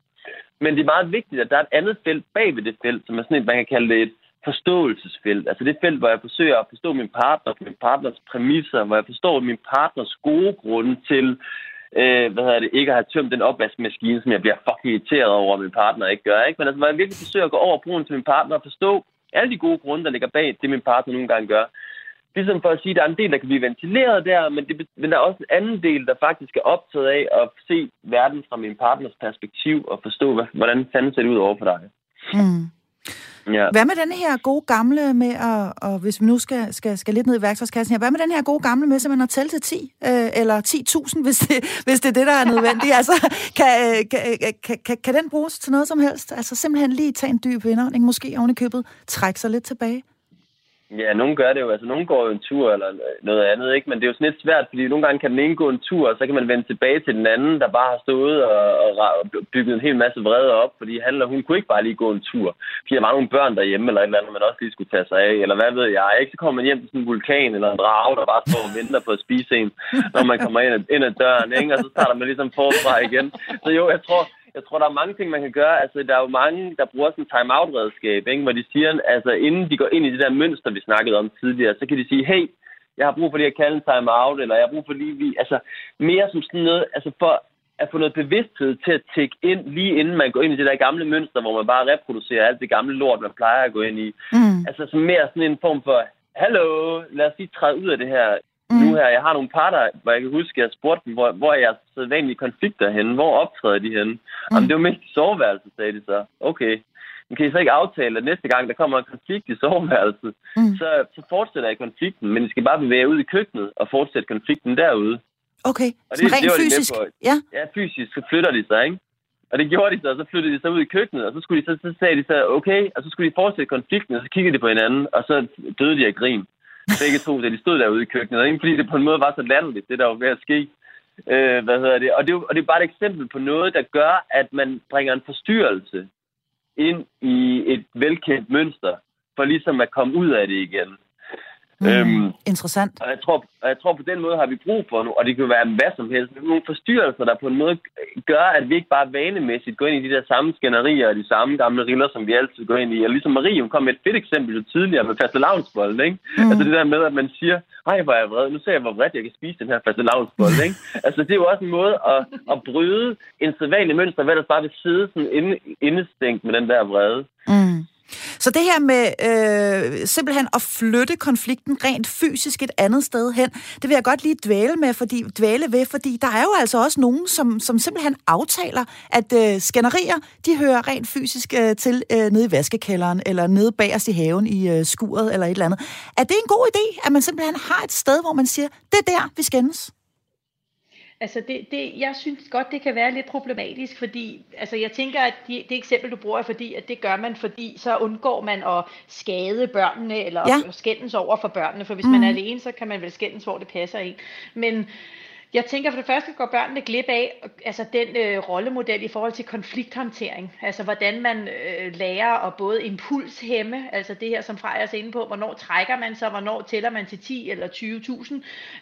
Men det er meget vigtigt, at der er et andet felt bag ved det felt, som er sådan et, man kan kalde det et forståelsesfelt. Altså det felt, hvor jeg forsøger at forstå min partner, min partners præmisser, hvor jeg forstår min partners gode grunde til, øh, hvad hedder det, ikke at have tømt den opvaskemaskine, som jeg bliver fucking irriteret over, at min partner ikke gør. Ikke? Men altså, hvor jeg virkelig forsøger at gå over broen til min partner og forstå alle de gode grunde, der ligger bag det, min partner nogle gange gør. Ligesom for at sige, at der er en del, der kan blive ventileret der, men, det, men der er også en anden del, der faktisk er optaget af at se verden fra min partners perspektiv og forstå, hvordan fanden ser det ud over for dig. Mm. Ja. Hvad med den her gode gamle med, at, og hvis vi nu skal, skal, skal lidt ned i værktøjskassen her, hvad med den her gode gamle med, man har talt til 10, øh, eller 10.000, hvis det, hvis det er det, der er nødvendigt? altså, kan, kan, kan, kan, kan den bruges til noget som helst? Altså simpelthen lige tage en dyb indånding, måske oven i købet, trække sig lidt tilbage? Ja, nogen gør det jo. Altså, nogen går jo en tur eller noget andet, ikke? Men det er jo sådan lidt svært, fordi nogle gange kan den ene gå en tur, og så kan man vende tilbage til den anden, der bare har stået og, og, bygget en hel masse vrede op, fordi han eller hun kunne ikke bare lige gå en tur, fordi der var nogle børn derhjemme eller et eller andet, man også lige skulle tage sig af, eller hvad ved jeg. Ikke så kommer man hjem til sådan en vulkan eller en drage, der bare står og venter på at spise en, når man kommer ind, ind ad døren, ikke? Og så starter man ligesom forfra igen. Så jo, jeg tror, jeg tror, der er mange ting, man kan gøre. Altså, der er jo mange, der bruger sådan en time-out-redskab, ikke? hvor de siger, altså inden de går ind i det der mønster, vi snakkede om tidligere, så kan de sige, hey, jeg har brug for lige at kalde en time-out, eller jeg har brug for lige, vi, altså mere som sådan noget, altså for at få noget bevidsthed til at tække ind, lige inden man går ind i det der gamle mønster, hvor man bare reproducerer alt det gamle lort, man plejer at gå ind i. Mm. Altså som mere sådan en form for, hallo, lad os lige træde ud af det her mm. nu her. Jeg har nogle parter, hvor jeg kan huske, at jeg spurgte dem, hvor, hvor er jeres sædvanlige konflikter henne? Hvor optræder de henne? Mm. Jamen, det var mest i soveværelset, sagde de så. Okay. kan I så ikke aftale, at næste gang, der kommer en konflikt i soveværelset, mm. så, så fortsætter I konflikten, men I skal bare bevæge ud i køkkenet og fortsætte konflikten derude. Okay, og det, rent det fysisk? De ja. ja, fysisk, så flytter de sig, ikke? Og det gjorde de så, og så flyttede de så ud i køkkenet, og så, skulle de så, så sagde de så, okay, og så skulle de fortsætte konflikten, og så kiggede de på hinanden, og så døde de af grin. Begge to, da de stod derude i køkkenet. Og ikke fordi det på en måde var så latterligt, det der var ved at ske. Øh, hvad hedder det? Og, det, og det er bare et eksempel på noget, der gør, at man bringer en forstyrrelse ind i et velkendt mønster, for ligesom at komme ud af det igen. Mm, øhm, interessant. Og jeg, tror, og jeg tror, på den måde har vi brug for nu, og det kan være hvad som helst, nogle forstyrrelser, der på en måde gør, at vi ikke bare vanemæssigt går ind i de der samme skænderier og de samme gamle riller, som vi altid går ind i. Og ligesom Marie, hun kom med et fedt eksempel jo tidligere med fastelavnsbollen, ikke? Mm. Altså det der med, at man siger, hej, hvor er jeg vred, nu ser jeg, hvor vredt jeg kan spise den her fastelavnsbolle, ikke? altså det er jo også en måde at, at bryde en sædvanlig mønster, hvad der bare vil sidde sådan inde, indestængt med den der vrede. Mm. Så det her med øh, simpelthen at flytte konflikten rent fysisk et andet sted hen, det vil jeg godt lige dvæle med, fordi dvæle ved, fordi der er jo altså også nogen, som, som simpelthen aftaler, at øh, skænderier, de hører rent fysisk øh, til øh, nede i vaskekælderen, eller nede bagerst i haven i øh, skuret, eller et eller andet. Er det en god idé, at man simpelthen har et sted, hvor man siger, det er der, vi skændes? Altså det, det, jeg synes godt, det kan være lidt problematisk, fordi altså jeg tænker, at det, det eksempel, du bruger, er fordi, at det gør man, fordi så undgår man at skade børnene, eller ja. skændes over for børnene, for hvis mm. man er alene, så kan man vel skændes, hvor det passer ind. Men jeg tænker for det første går børnene glip af altså den øh, rollemodel i forhold til konflikthåndtering. Altså hvordan man øh, lærer at både impulshæmme, altså det her som Freja er inde på, hvornår trækker man sig, hvornår tæller man til 10 eller 20.000.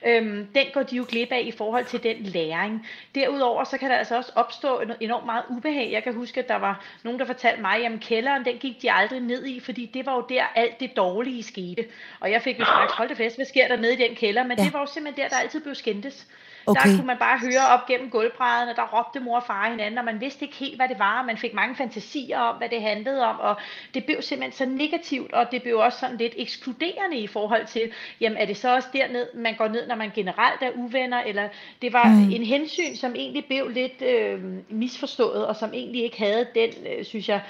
Øhm, den går de jo glip af i forhold til den læring. Derudover så kan der altså også opstå enormt meget ubehag. Jeg kan huske, at der var nogen, der fortalte mig, at kælderen, den gik de aldrig ned i, fordi det var jo der alt det dårlige skete. Og jeg fik jo straks, hold det fest, hvad sker der nede i den kælder? Men ja. det var jo simpelthen der, der altid blev skændtes. Okay. Der kunne man bare høre op gennem gulvbrædderne, og der råbte mor og far hinanden, og man vidste ikke helt, hvad det var, og man fik mange fantasier om, hvad det handlede om, og det blev simpelthen så negativt, og det blev også sådan lidt ekskluderende i forhold til, jamen er det så også derned, man går ned, når man generelt er uvenner, eller det var mm. en hensyn, som egentlig blev lidt øh, misforstået, og som egentlig ikke havde den, øh, synes jeg,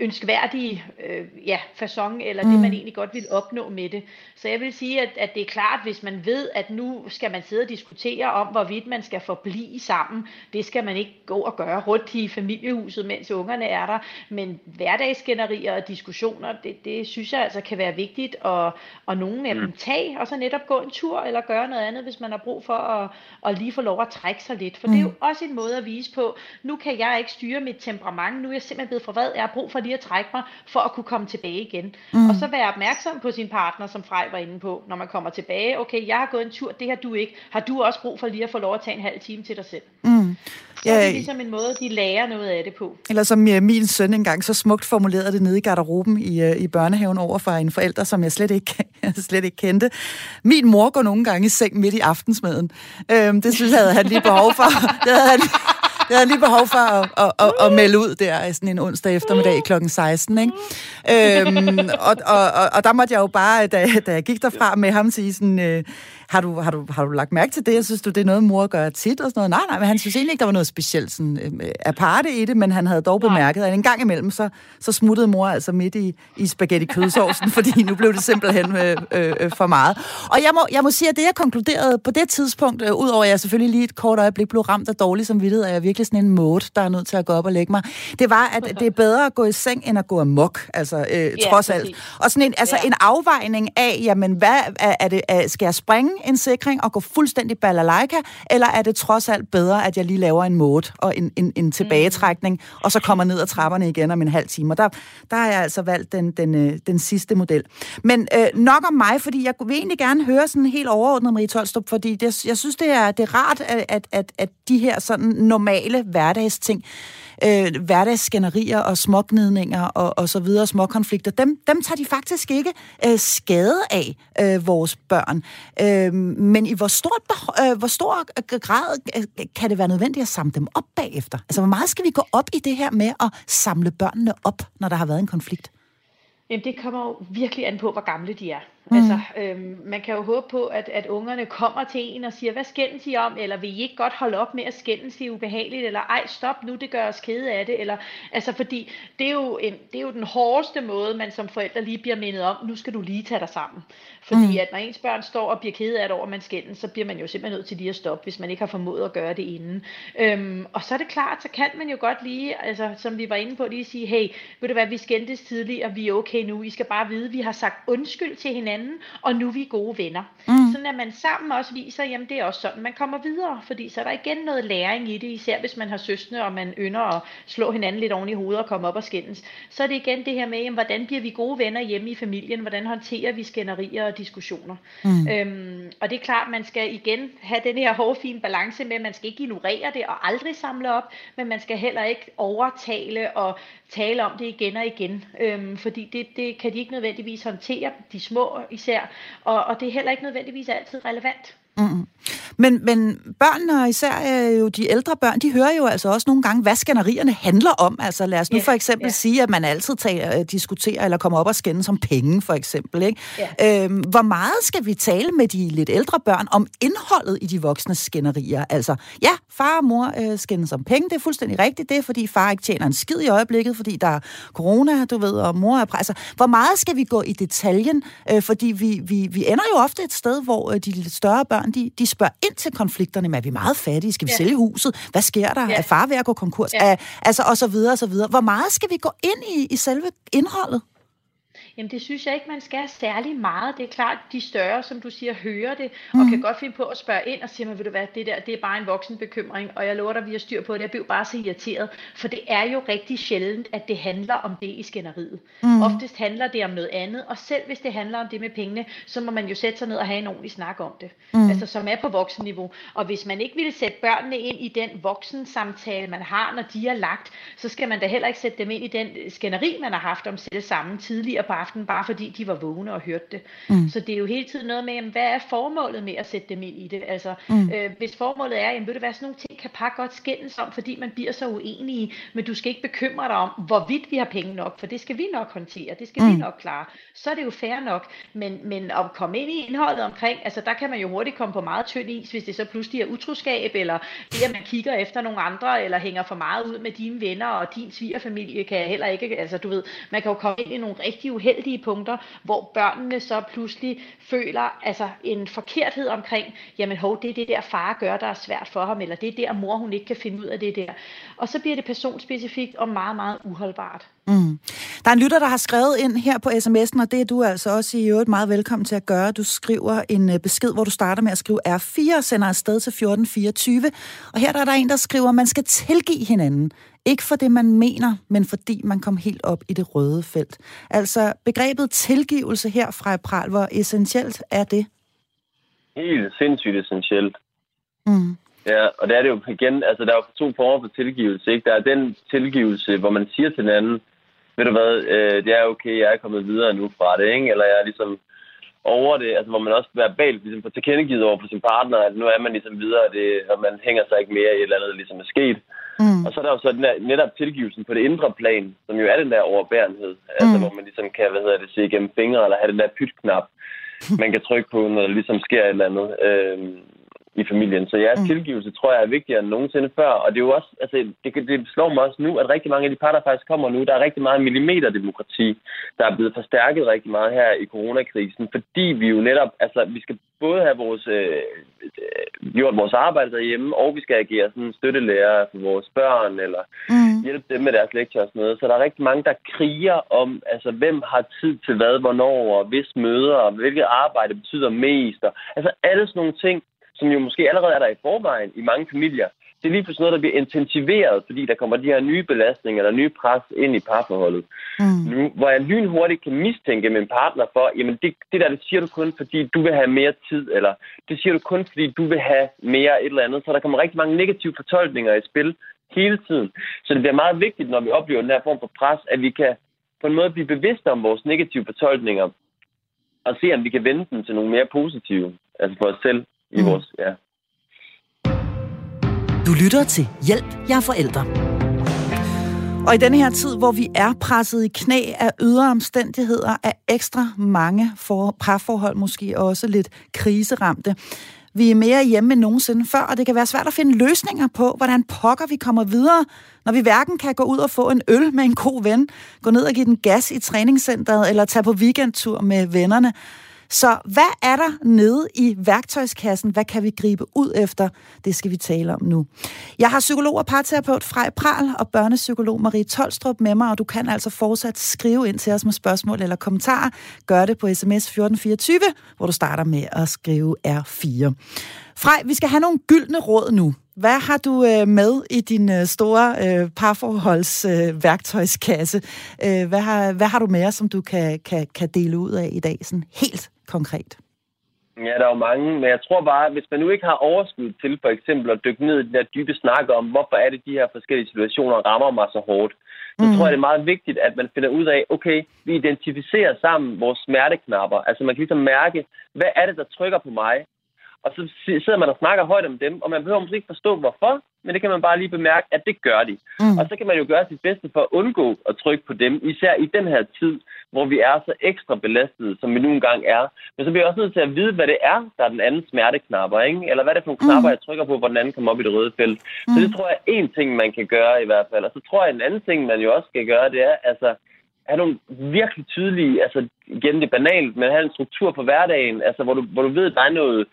ønskværdige øh, ja, fasong, eller mm. det man egentlig godt vil opnå med det. Så jeg vil sige, at, at det er klart, hvis man ved, at nu skal man sidde og diskutere om, hvorvidt man skal forblive sammen, det skal man ikke gå og gøre rundt i familiehuset, mens ungerne er der, men hverdagsskænderier og diskussioner, det, det synes jeg altså kan være vigtigt, og, og nogen af mm. dem tage, og så netop gå en tur, eller gøre noget andet, hvis man har brug for at, at lige få lov at trække sig lidt, for mm. det er jo mm. også en måde at vise på, nu kan jeg ikke styre mit temperament, nu er jeg simpelthen blevet for vred, jeg har brug for lige at trække mig, for at kunne komme tilbage igen. Mm. Og så være opmærksom på sin partner, som Frej var inde på, når man kommer tilbage. Okay, jeg har gået en tur, det har du ikke. Har du også brug for lige at få lov at tage en halv time til dig selv? Mm. Så ja, er det ligesom en måde, de lærer noget af det på. Eller som uh, min søn engang så smukt formulerede det nede i garderoben i, uh, i børnehaven over for en forælder, som jeg slet ikke, jeg slet ikke kendte. Min mor går nogle gange i seng midt i aftensmaden. Øhm, det synes jeg, havde han lige behov for. Det havde han, jeg havde lige behov for at, at, at, at melde ud der sådan en onsdag eftermiddag kl. 16. Ikke? Øhm, og, og, og, og der måtte jeg jo bare, da, da jeg gik derfra med ham, sige sådan, øh, har du, har, du, har du lagt mærke til det? Jeg synes du, det er noget, mor gør tit og sådan noget? Nej, nej, men han synes egentlig ikke, der var noget specielt sådan, øh, aparte i det, men han havde dog bemærket, at en gang imellem, så, så smuttede mor altså midt i, i spaghetti kødsovsen, fordi nu blev det simpelthen øh, øh, for meget. Og jeg må, jeg må sige, at det, jeg konkluderede på det tidspunkt, øh, udover at jeg selvfølgelig lige et kort øjeblik blev ramt af dårlig samvittighed, at jeg virkelig sådan en måde, der er nødt til at gå op og lægge mig, det var, at det er bedre at gå i seng, end at gå amok, altså øh, ja, trods alt. Og sådan en, altså ja. en afvejning af, jamen, hvad er, er det, er, skal jeg springe en sikring og gå fuldstændig balalaika, eller er det trods alt bedre, at jeg lige laver en måde og en, en, en tilbagetrækning, mm. og så kommer ned ad trapperne igen om en halv time. Og der, der har jeg altså valgt den, den, øh, den sidste model. Men øh, nok om mig, fordi jeg vil egentlig gerne høre sådan helt overordnet, Marie Tolstrup, fordi det, jeg synes, det er, det er rart, at, at, at de her sådan normale hverdagsting, øh, hverdagsskænderier og smågnidninger og, og så videre, småkonflikter, dem, dem tager de faktisk ikke øh, skade af, øh, vores børn. Øh, men i hvor, stort, øh, hvor stor grad øh, kan det være nødvendigt at samle dem op bagefter? Altså, hvor meget skal vi gå op i det her med at samle børnene op, når der har været en konflikt? Jamen, det kommer jo virkelig an på, hvor gamle de er. Mm. Altså, øhm, man kan jo håbe på, at, at ungerne kommer til en og siger, hvad skændes I om? Eller vil I ikke godt holde op med at skændes, det er ubehageligt? Eller ej, stop nu, det gør os kede af det. Eller, altså, fordi det er, jo en, det er jo den hårdeste måde, man som forældre lige bliver mindet om, nu skal du lige tage dig sammen. Fordi mm. at når ens børn står og bliver kede af det over, man skændes, så bliver man jo simpelthen nødt til lige at stoppe, hvis man ikke har formået at gøre det inden. Øhm, og så er det klart, så kan man jo godt lige, altså, som vi var inde på, lige sige, hey, ved du hvad, vi skændtes tidligere, vi er okay nu, I skal bare vide, vi har sagt undskyld til hinanden, og nu er vi gode venner. Mm. Sådan at man sammen også viser, jamen det er også sådan, man kommer videre, fordi så er der igen noget læring i det, især hvis man har søsne, og man ynder at slå hinanden lidt oven i hovedet og komme op og skændes. Så er det igen det her med, jamen, hvordan bliver vi gode venner hjemme i familien, hvordan håndterer vi skænderier og diskussioner. Mm. Øhm, og det er klart, man skal igen have den her hårfine balance med, at man skal ikke ignorere det og aldrig samle op, men man skal heller ikke overtale og tale om det igen og igen, øhm, fordi det, det kan de ikke nødvendigvis håndtere, de små især, og, og det er heller ikke nødvendigvis altid relevant. Mm. Men, men børnene, og især øh, jo de ældre børn, de hører jo altså også nogle gange, hvad skænderierne handler om. Altså lad os nu yeah, for eksempel yeah. sige, at man altid tager, øh, diskuterer eller kommer op og skændes om penge, for eksempel. Ikke? Yeah. Øhm, hvor meget skal vi tale med de lidt ældre børn om indholdet i de voksne skænderier? Altså, ja, far og mor øh, skændes om penge, det er fuldstændig rigtigt. Det er, fordi far ikke tjener en skid i øjeblikket, fordi der er corona, du ved, og mor er presser. Hvor meget skal vi gå i detaljen? Øh, fordi vi, vi, vi ender jo ofte et sted, hvor øh, de lidt større børn, de, de spørger ind til konflikterne med, er vi meget fattige? Skal vi ja. sælge huset? Hvad sker der? Ja. Er far ved at gå konkurs? Ja. Er, altså, og så videre, og så videre. Hvor meget skal vi gå ind i, i selve indholdet? Jamen det synes jeg ikke, man skal særlig meget. Det er klart, de større, som du siger, hører det, og mm. kan godt finde på at spørge ind og sige, men ved du hvad, det der, det er bare en voksen bekymring, og jeg lover dig, vi har styr på det. Jeg bliver bare så irriteret, for det er jo rigtig sjældent, at det handler om det i skænderiet. Mm. Oftest handler det om noget andet, og selv hvis det handler om det med pengene, så må man jo sætte sig ned og have en ordentlig snak om det. Mm. Altså som er på voksenniveau. Og hvis man ikke vil sætte børnene ind i den voksensamtale, man har, når de er lagt, så skal man da heller ikke sætte dem ind i den skænderi, man har haft om selv sammen tidligere på aftenen, bare fordi de var vågne og hørte det. Mm. Så det er jo hele tiden noget med, jamen, hvad er formålet med at sætte dem ind i det? Altså, mm. øh, hvis formålet er, jamen, ved du hvad, sådan nogle ting kan par godt skændes om, fordi man bliver så uenige, men du skal ikke bekymre dig om, hvorvidt vi har penge nok, for det skal vi nok håndtere, det skal mm. vi nok klare. Så er det jo fair nok, men, men at komme ind i indholdet omkring, altså der kan man jo hurtigt komme på meget tynd is, hvis det så pludselig er utroskab, eller det, at man kigger efter nogle andre, eller hænger for meget ud med dine venner, og din svigerfamilie kan heller ikke, altså du ved, man kan jo komme ind i nogle rigtig uheldige punkter, hvor børnene så pludselig føler altså en forkerthed omkring, jamen hov, det er det der far gør, der er svært for ham, eller det er der mor, hun ikke kan finde ud af det der. Og så bliver det personspecifikt og meget, meget uholdbart. Mm. Der er en lytter, der har skrevet ind her på sms'en, og det er du altså også i øvrigt meget velkommen til at gøre. Du skriver en øh, besked, hvor du starter med at skrive R4 og sender afsted til 1424. Og her der er der en, der skriver, at man skal tilgive hinanden. Ikke for det, man mener, men fordi man kom helt op i det røde felt. Altså, begrebet tilgivelse her fra Pral, hvor essentielt er det? Helt sindssygt essentielt. Mm. Ja, og der er det jo igen, altså der er jo to former for tilgivelse, ikke? Der er den tilgivelse, hvor man siger til den anden, ved du hvad, øh, det er okay, jeg er kommet videre nu fra det, ikke? Eller jeg er ligesom over det, altså hvor man også verbalt ligesom får tilkendegivet over for sin partner, at nu er man ligesom videre, det, og man hænger sig ikke mere i et eller andet, ligesom er sket. Mm. Og så er der jo så den der, netop tilgivelsen på det indre plan, som jo er den der overbærenhed, altså, mm. altså hvor man ligesom kan, hvad hedder det, se igennem fingre, eller have den der pytknap, man kan trykke på, når der ligesom sker et eller andet. Øh, i familien. Så ja, mm. tilgivelse tror jeg er vigtigere end nogensinde før. Og det er jo også, altså, det, det slår mig også nu, at rigtig mange af de par, der faktisk kommer nu, der er rigtig meget millimeterdemokrati, der er blevet forstærket rigtig meget her i coronakrisen, fordi vi jo netop, altså, vi skal både have vores, øh, gjort vores arbejde derhjemme, og vi skal agere sådan støttelærer for vores børn, eller mm. hjælpe dem med deres lektier og sådan noget. Så der er rigtig mange, der kriger om, altså, hvem har tid til hvad, hvornår, og hvis møder, og hvilket arbejde betyder mest. Og, altså, alle sådan nogle ting, som jo måske allerede er der i forvejen i mange familier, det er lige pludselig noget, der bliver intensiveret, fordi der kommer de her nye belastninger eller nye pres ind i parforholdet. Mm. Nu, hvor jeg lynhurtigt kan mistænke min partner for, jamen det, det der, det siger du kun, fordi du vil have mere tid, eller det siger du kun, fordi du vil have mere et eller andet. Så der kommer rigtig mange negative fortolkninger i spil hele tiden. Så det bliver meget vigtigt, når vi oplever den her form for pres, at vi kan på en måde blive bevidste om vores negative fortolkninger, og se, om vi kan vende dem til nogle mere positive, altså for os selv i mm. vores, ja. Du lytter til Hjælp, jeg er forældre. Og i denne her tid, hvor vi er presset i knæ af ydre omstændigheder, er ekstra mange for, parforhold måske også lidt kriseramte. Vi er mere hjemme end nogensinde før, og det kan være svært at finde løsninger på, hvordan pokker vi kommer videre, når vi hverken kan gå ud og få en øl med en god ven, gå ned og give den gas i træningscenteret eller tage på weekendtur med vennerne. Så hvad er der nede i værktøjskassen? Hvad kan vi gribe ud efter? Det skal vi tale om nu. Jeg har psykolog og parterapeut Frej Pral og børnepsykolog Marie Tolstrup med mig, og du kan altså fortsat skrive ind til os med spørgsmål eller kommentarer. Gør det på sms 1424, hvor du starter med at skrive R4. Frej, vi skal have nogle gyldne råd nu. Hvad har du øh, med i din øh, store øh, parforholdsværktøjskasse? Øh, øh, hvad, har, hvad har du med, som du kan, kan, kan dele ud af i dag, sådan helt konkret? Ja, der er jo mange, men jeg tror bare, hvis man nu ikke har overskud til for eksempel at dykke ned i den der dybe snak om, hvorfor er det, de her forskellige situationer rammer mig så hårdt, så mm. tror jeg, det er meget vigtigt, at man finder ud af, okay, vi identificerer sammen vores smerteknapper. Altså man kan ligesom mærke, hvad er det, der trykker på mig? Og så sidder man og snakker højt om dem, og man behøver måske ikke forstå, hvorfor, men det kan man bare lige bemærke, at det gør de. Mm. Og så kan man jo gøre sit bedste for at undgå at trykke på dem, især i den her tid, hvor vi er så ekstra belastede, som vi nu engang er. Men så bliver jeg også nødt til at vide, hvad det er, der er den anden smerteknapper, ikke? Eller hvad det er for nogle knapper, mm. jeg trykker på, hvor den anden kommer op i det røde felt. Mm. Så det tror jeg er en ting, man kan gøre i hvert fald. Og så tror jeg, en anden ting, man jo også skal gøre, det er, altså, have nogle virkelig tydelige, altså igen det er banalt, men have en struktur på hverdagen, altså hvor du, hvor du ved, der er noget,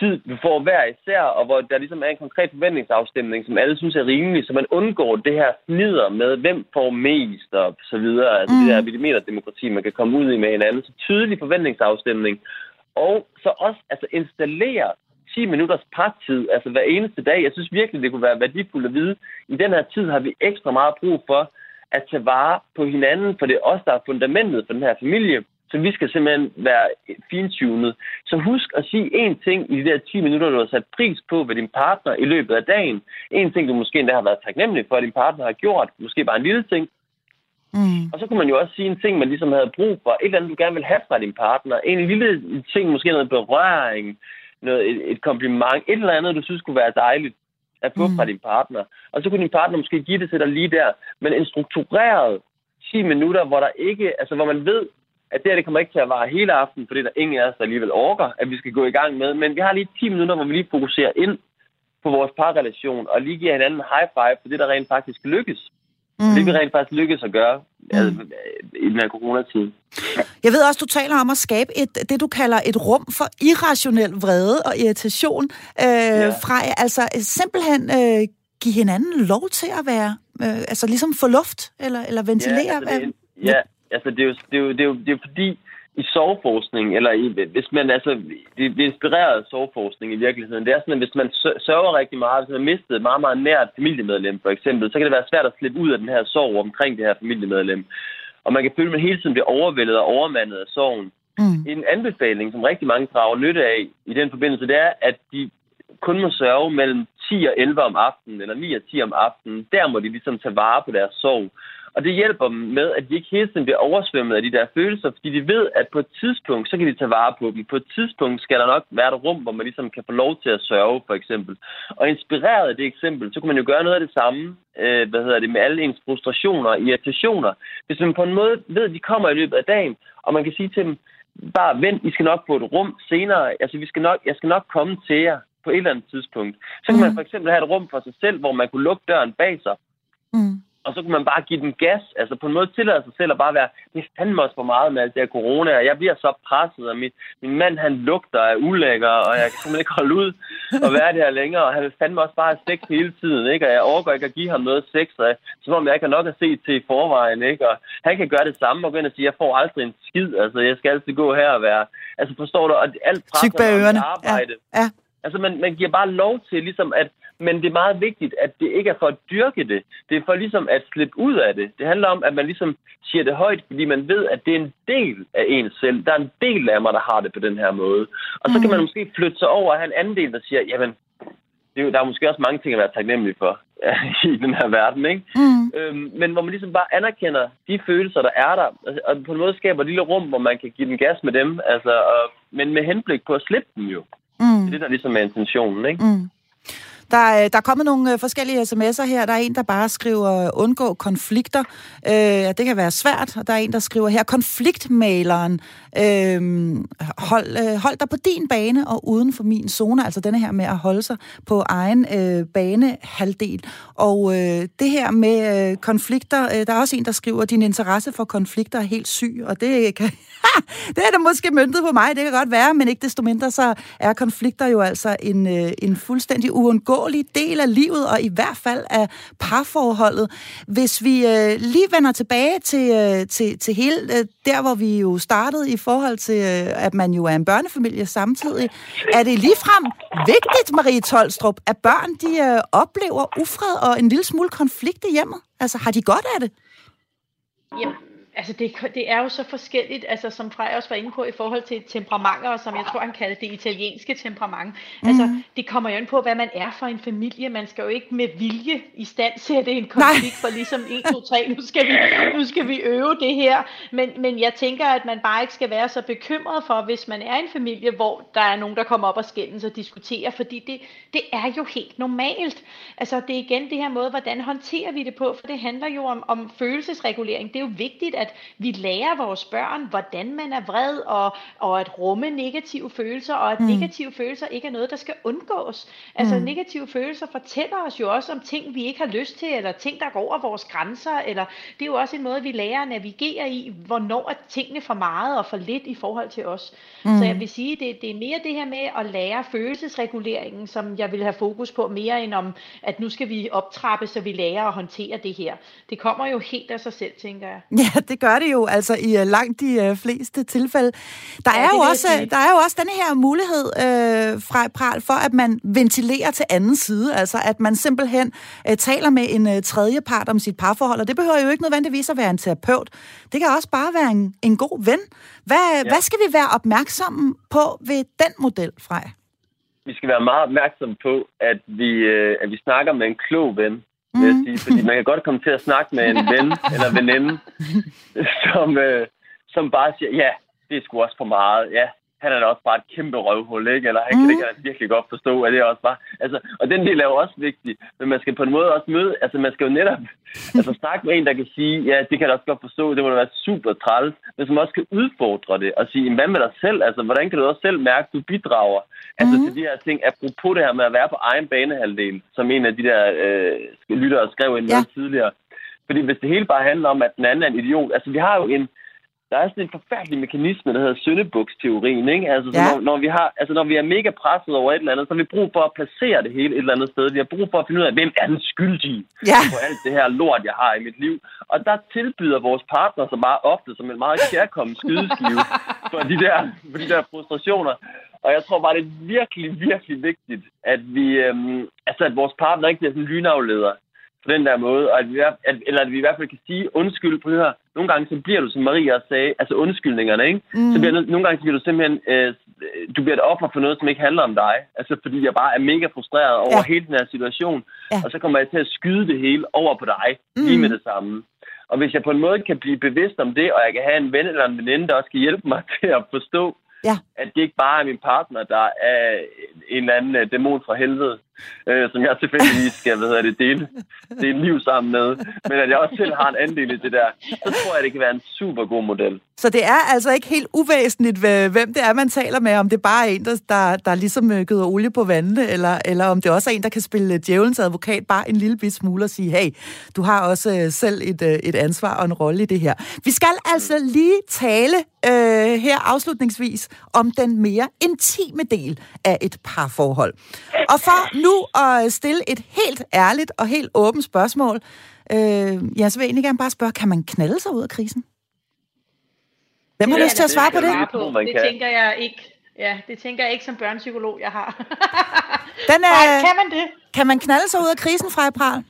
tid, vi får hver især, og hvor der ligesom er en konkret forventningsafstemning, som alle synes er rimelig, så man undgår det her snider med, hvem får mest og så videre. Altså mm. det der millimeterdemokrati, man kan komme ud i med hinanden. Så tydelig forventningsafstemning. Og så også altså installere 10 minutters partid, altså hver eneste dag. Jeg synes virkelig, det kunne være værdifuldt at vide. I den her tid har vi ekstra meget brug for at tage vare på hinanden, for det er os, der er fundamentet for den her familie. Så vi skal simpelthen være fintunet. Så husk at sige én ting i de der 10 minutter, du har sat pris på ved din partner i løbet af dagen. En ting, du måske endda har været taknemmelig for, at din partner har gjort. Måske bare en lille ting. Mm. Og så kunne man jo også sige en ting, man ligesom havde brug for. Et eller andet, du gerne vil have fra din partner. En lille ting, måske noget berøring, noget, et, et kompliment. Et eller andet, du synes kunne være dejligt at få mm. fra din partner. Og så kunne din partner måske give det til dig lige der. Men en struktureret 10 minutter, hvor der ikke, altså hvor man ved, at det her det kommer ikke til at vare hele aften, fordi der er ingen af os, der alligevel orker, at vi skal gå i gang med. Men vi har lige 10 minutter, hvor vi lige fokuserer ind på vores parrelation, og lige giver hinanden high five for det, der rent faktisk lykkes. Mm. Det vi rent faktisk lykkes at gøre mm. altså, i den her coronatid. Jeg ved også, du taler om at skabe et, det, du kalder et rum for irrationel vrede og irritation øh, ja. fra, altså simpelthen øh, give hinanden lov til at være, øh, altså ligesom få luft, eller, eller ventilere. Ja, altså, det, ja, altså det er jo, det er jo, det er jo, det er jo fordi, i soveforskning, eller i, hvis man, altså, det, det er inspireret af soveforskning i virkeligheden. Det er sådan, at hvis man sørger rigtig meget, hvis man har mistet et meget, meget nært familiemedlem, for eksempel, så kan det være svært at slippe ud af den her sorg omkring det her familiemedlem. Og man kan føle, at man hele tiden bliver overvældet og overmandet af sorgen. Mm. En anbefaling, som rigtig mange drager nytte af i den forbindelse, det er, at de kun må sørge mellem 10 og 11 om aftenen, eller 9 og 10 om aftenen. Der må de ligesom tage vare på deres sorg. Og det hjælper dem med, at de ikke hele tiden bliver oversvømmet af de der følelser, fordi de ved, at på et tidspunkt, så kan de tage vare på dem. På et tidspunkt skal der nok være et rum, hvor man ligesom kan få lov til at sørge, for eksempel. Og inspireret af det eksempel, så kan man jo gøre noget af det samme, øh, hvad hedder det, med alle ens frustrationer og irritationer. Hvis man på en måde ved, at de kommer i løbet af dagen, og man kan sige til dem, bare vent, I skal nok få et rum senere. Altså, vi skal nok, jeg skal nok komme til jer på et eller andet tidspunkt. Så kan man mhm. for eksempel have et rum for sig selv, hvor man kunne lukke døren bag sig. Mm og så kunne man bare give den gas. Altså på en måde tillade sig selv at bare være, det er fandme også for meget med alt det her corona, og jeg bliver så presset, og min, min mand han lugter af ulækker, og jeg kan simpelthen ikke holde ud og være det her længere, og han vil fandme også bare have sex hele tiden, ikke? og jeg overgår ikke at give ham noget sex, og som om jeg ikke har nok at se til i forvejen, ikke? og han kan gøre det samme og gå ind og sige, jeg får aldrig en skid, altså jeg skal altid gå her og være, altså forstår du, og alt presser arbejde. Ja. Ja. Altså man, man giver bare lov til ligesom at men det er meget vigtigt, at det ikke er for at dyrke det. Det er for ligesom at slippe ud af det. Det handler om, at man ligesom siger det højt, fordi man ved, at det er en del af ens selv. Der er en del af mig, der har det på den her måde. Og så kan man mm. måske flytte sig over og have en anden del, der siger, jamen, det er jo, der er måske også mange ting at være taknemmelig for i den her verden, ikke? Mm. Øhm, men hvor man ligesom bare anerkender de følelser, der er der, og på en måde skaber et lille rum, hvor man kan give den gas med dem, altså, og, men med henblik på at slippe dem jo. Mm. Det er det, der ligesom er intentionen, ikke? Mm. Der, øh, der er kommet nogle øh, forskellige sms'er her. Der er en, der bare skriver, undgå konflikter. Øh, det kan være svært. Og der er en, der skriver her, konfliktmaleren. Øh, hold, øh, hold dig på din bane og uden for min zone. Altså denne her med at holde sig på egen øh, banehalvdel. Og øh, det her med øh, konflikter, øh, der er også en, der skriver, din interesse for konflikter er helt syg. Og det kan... det er da måske myntet på mig, det kan godt være, men ikke desto mindre, så er konflikter jo altså en, øh, en fuldstændig uundgåelig del af livet, og i hvert fald af parforholdet. Hvis vi øh, lige vender tilbage til, øh, til, til hele øh, der, hvor vi jo startede i forhold til, øh, at man jo er en børnefamilie samtidig, er det ligefrem vigtigt, Marie Tolstrup, at børn de øh, oplever ufred og en lille smule konflikt i hjemmet? Altså, har de godt af det? Jamen, altså det, det er jo så forskelligt, altså som Frej også var inde på i forhold til temperamenter, og som jeg tror, han kaldte det italienske temperament. Mm. Altså, mhm. det kommer jo ind på, hvad man er for en familie. Man skal jo ikke med vilje i stand sætte en konflikt Nej. for ligesom 1, 2, 3, nu skal vi, nu skal vi øve det her. Men, men jeg tænker, at man bare ikke skal være så bekymret for, hvis man er en familie, hvor der er nogen, der kommer op og skændes og diskuterer, fordi det, det er jo helt normalt. Altså, det er igen det her måde, hvordan håndterer vi det på, for det handler jo om, om følelsesregulering. Det er jo vigtigt, at at vi lærer vores børn, hvordan man er vred, og, og at rumme negative følelser, og at mm. negative følelser ikke er noget, der skal undgås. Altså mm. negative følelser fortæller os jo også om ting, vi ikke har lyst til, eller ting, der går over vores grænser, eller det er jo også en måde, vi lærer at navigere i, hvornår er tingene for meget og for lidt i forhold til os. Mm. Så jeg vil sige, det, det er mere det her med at lære følelsesreguleringen, som jeg vil have fokus på, mere end om, at nu skal vi optrappe, så vi lærer at håndtere det her. Det kommer jo helt af sig selv, tænker jeg. Ja, det gør det jo altså i uh, langt de uh, fleste tilfælde. Der, ja, er jo også, der er jo også denne her mulighed uh, fra Pral for, at man ventilerer til anden side, altså at man simpelthen uh, taler med en uh, tredje part om sit parforhold, og det behøver jo ikke nødvendigvis at være en terapeut. Det kan også bare være en, en god ven. Hvad, ja. hvad skal vi være opmærksomme på ved den model, Frej? Vi skal være meget opmærksomme på, at vi, øh, at vi snakker med en klog ven, mm. vil jeg sige. Fordi man kan godt komme til at snakke med en ven eller veninde, som, øh, som bare siger, ja, det er sgu også for meget. Ja, han er da også bare et kæmpe røvhul, ikke? Eller han kan, mm. det kan han virkelig godt forstå, at det er også bare... Altså, og den del er jo også vigtig, men man skal på en måde også møde... Altså, man skal jo netop altså, snakke med en, der kan sige, ja, det kan jeg også godt forstå, det må da være super træls, men som også kan udfordre det og sige, hvad med dig selv? Altså, hvordan kan du også selv mærke, at du bidrager altså, mm. til de her ting, apropos det her med at være på egen banehalvdel, som en af de der øh, lyttere skrev ind ja. tidligere. Fordi hvis det hele bare handler om, at den anden er en idiot... Altså, vi har jo en der er sådan en forfærdelig mekanisme, der hedder søndebuksteorien, ikke? Altså, ja. når, når, vi har, altså, når vi er mega presset over et eller andet, så har vi brug for at placere det hele et eller andet sted. Vi har brug for at finde ud af, hvem er den skyldige ja. på alt det her lort, jeg har i mit liv. Og der tilbyder vores partner så meget ofte som en meget kærkommen skydeskive for de, der, for de der frustrationer. Og jeg tror bare, det er virkelig, virkelig vigtigt, at vi, øhm, altså, at vores partner ikke bliver sådan lynafleder på den der måde, og at vi, at, eller at vi i hvert fald kan sige undskyld på her. Nogle gange så bliver du, som Maria også sagde, altså undskyldningerne, ikke? Mm. Så bliver, nogle gange så bliver du simpelthen, øh, du bliver et offer for noget, som ikke handler om dig. Altså fordi jeg bare er mega frustreret over ja. hele den her situation, ja. og så kommer jeg til at skyde det hele over på dig, mm. lige med det samme. Og hvis jeg på en måde kan blive bevidst om det, og jeg kan have en ven eller en veninde, der også kan hjælpe mig til at forstå, Ja. At det ikke bare er min partner, der er en eller anden uh, dæmon fra helvede, øh, som jeg tilfældigvis skal hvad det, dele, dele liv sammen med, men at jeg også selv har en andel i det der, så tror jeg, det kan være en super god model. Så det er altså ikke helt uvæsentligt, hvem det er, man taler med, om det bare er en, der, der, der ligesom øh, gøder olie på vandene, eller, eller om det også er en, der kan spille øh, djævelens advokat bare en lille bit smule og sige, hey, du har også øh, selv et, et ansvar og en rolle i det her. Vi skal altså lige tale øh, her afslutningsvis om den mere intime del af et parforhold. Og for nu at stille et helt ærligt og helt åbent spørgsmål, øh, ja, så vil jeg egentlig gerne bare spørge, kan man knalde sig ud af krisen? Hvem har lyst til at svare på det? Det, det tænker jeg ikke. Ja, det tænker jeg ikke som børnepsykolog, jeg har. Den er, Nej, kan man det? Kan man knalde sig ud af krisen, fra Pral?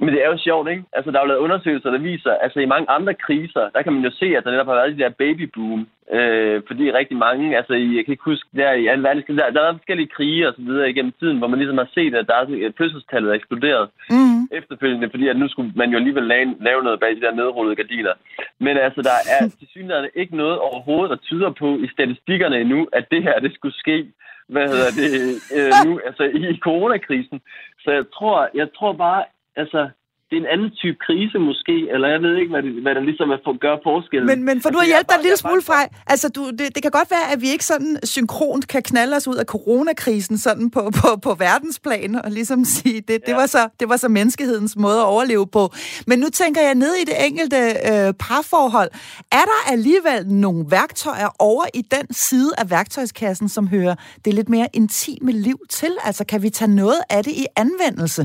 Men det er jo sjovt, ikke? Altså, der er jo lavet undersøgelser, der viser, altså i mange andre kriser, der kan man jo se, at der netop har været de der babyboom Øh, fordi rigtig mange, altså jeg kan ikke huske, der i alle verden, der, der er forskellige krige og så videre igennem tiden, hvor man ligesom har set, at der er sådan, fødselstallet er eksploderet mm. efterfølgende, fordi at nu skulle man jo alligevel lave, lave noget bag de der nedrullede gardiner. Men altså, der er til synligheden ikke noget overhovedet, der tyder på i statistikkerne endnu, at det her, det skulle ske hvad hedder det, øh, nu, altså i coronakrisen. Så jeg tror, jeg tror bare, altså, det er en anden type krise måske, eller jeg ved ikke, hvad det, hvad der ligesom er for, gør forskellen. Men, men for du har hjælpe dig en lille smule fra, altså du, det, det kan godt være, at vi ikke sådan synkront kan knalde os ud af coronakrisen sådan på, på, på verdensplan, og ligesom sige, det, det, ja. var så, det var så menneskehedens måde at overleve på. Men nu tænker jeg ned i det enkelte øh, parforhold. Er der alligevel nogle værktøjer over i den side af værktøjskassen, som hører det lidt mere intime liv til? Altså kan vi tage noget af det i anvendelse?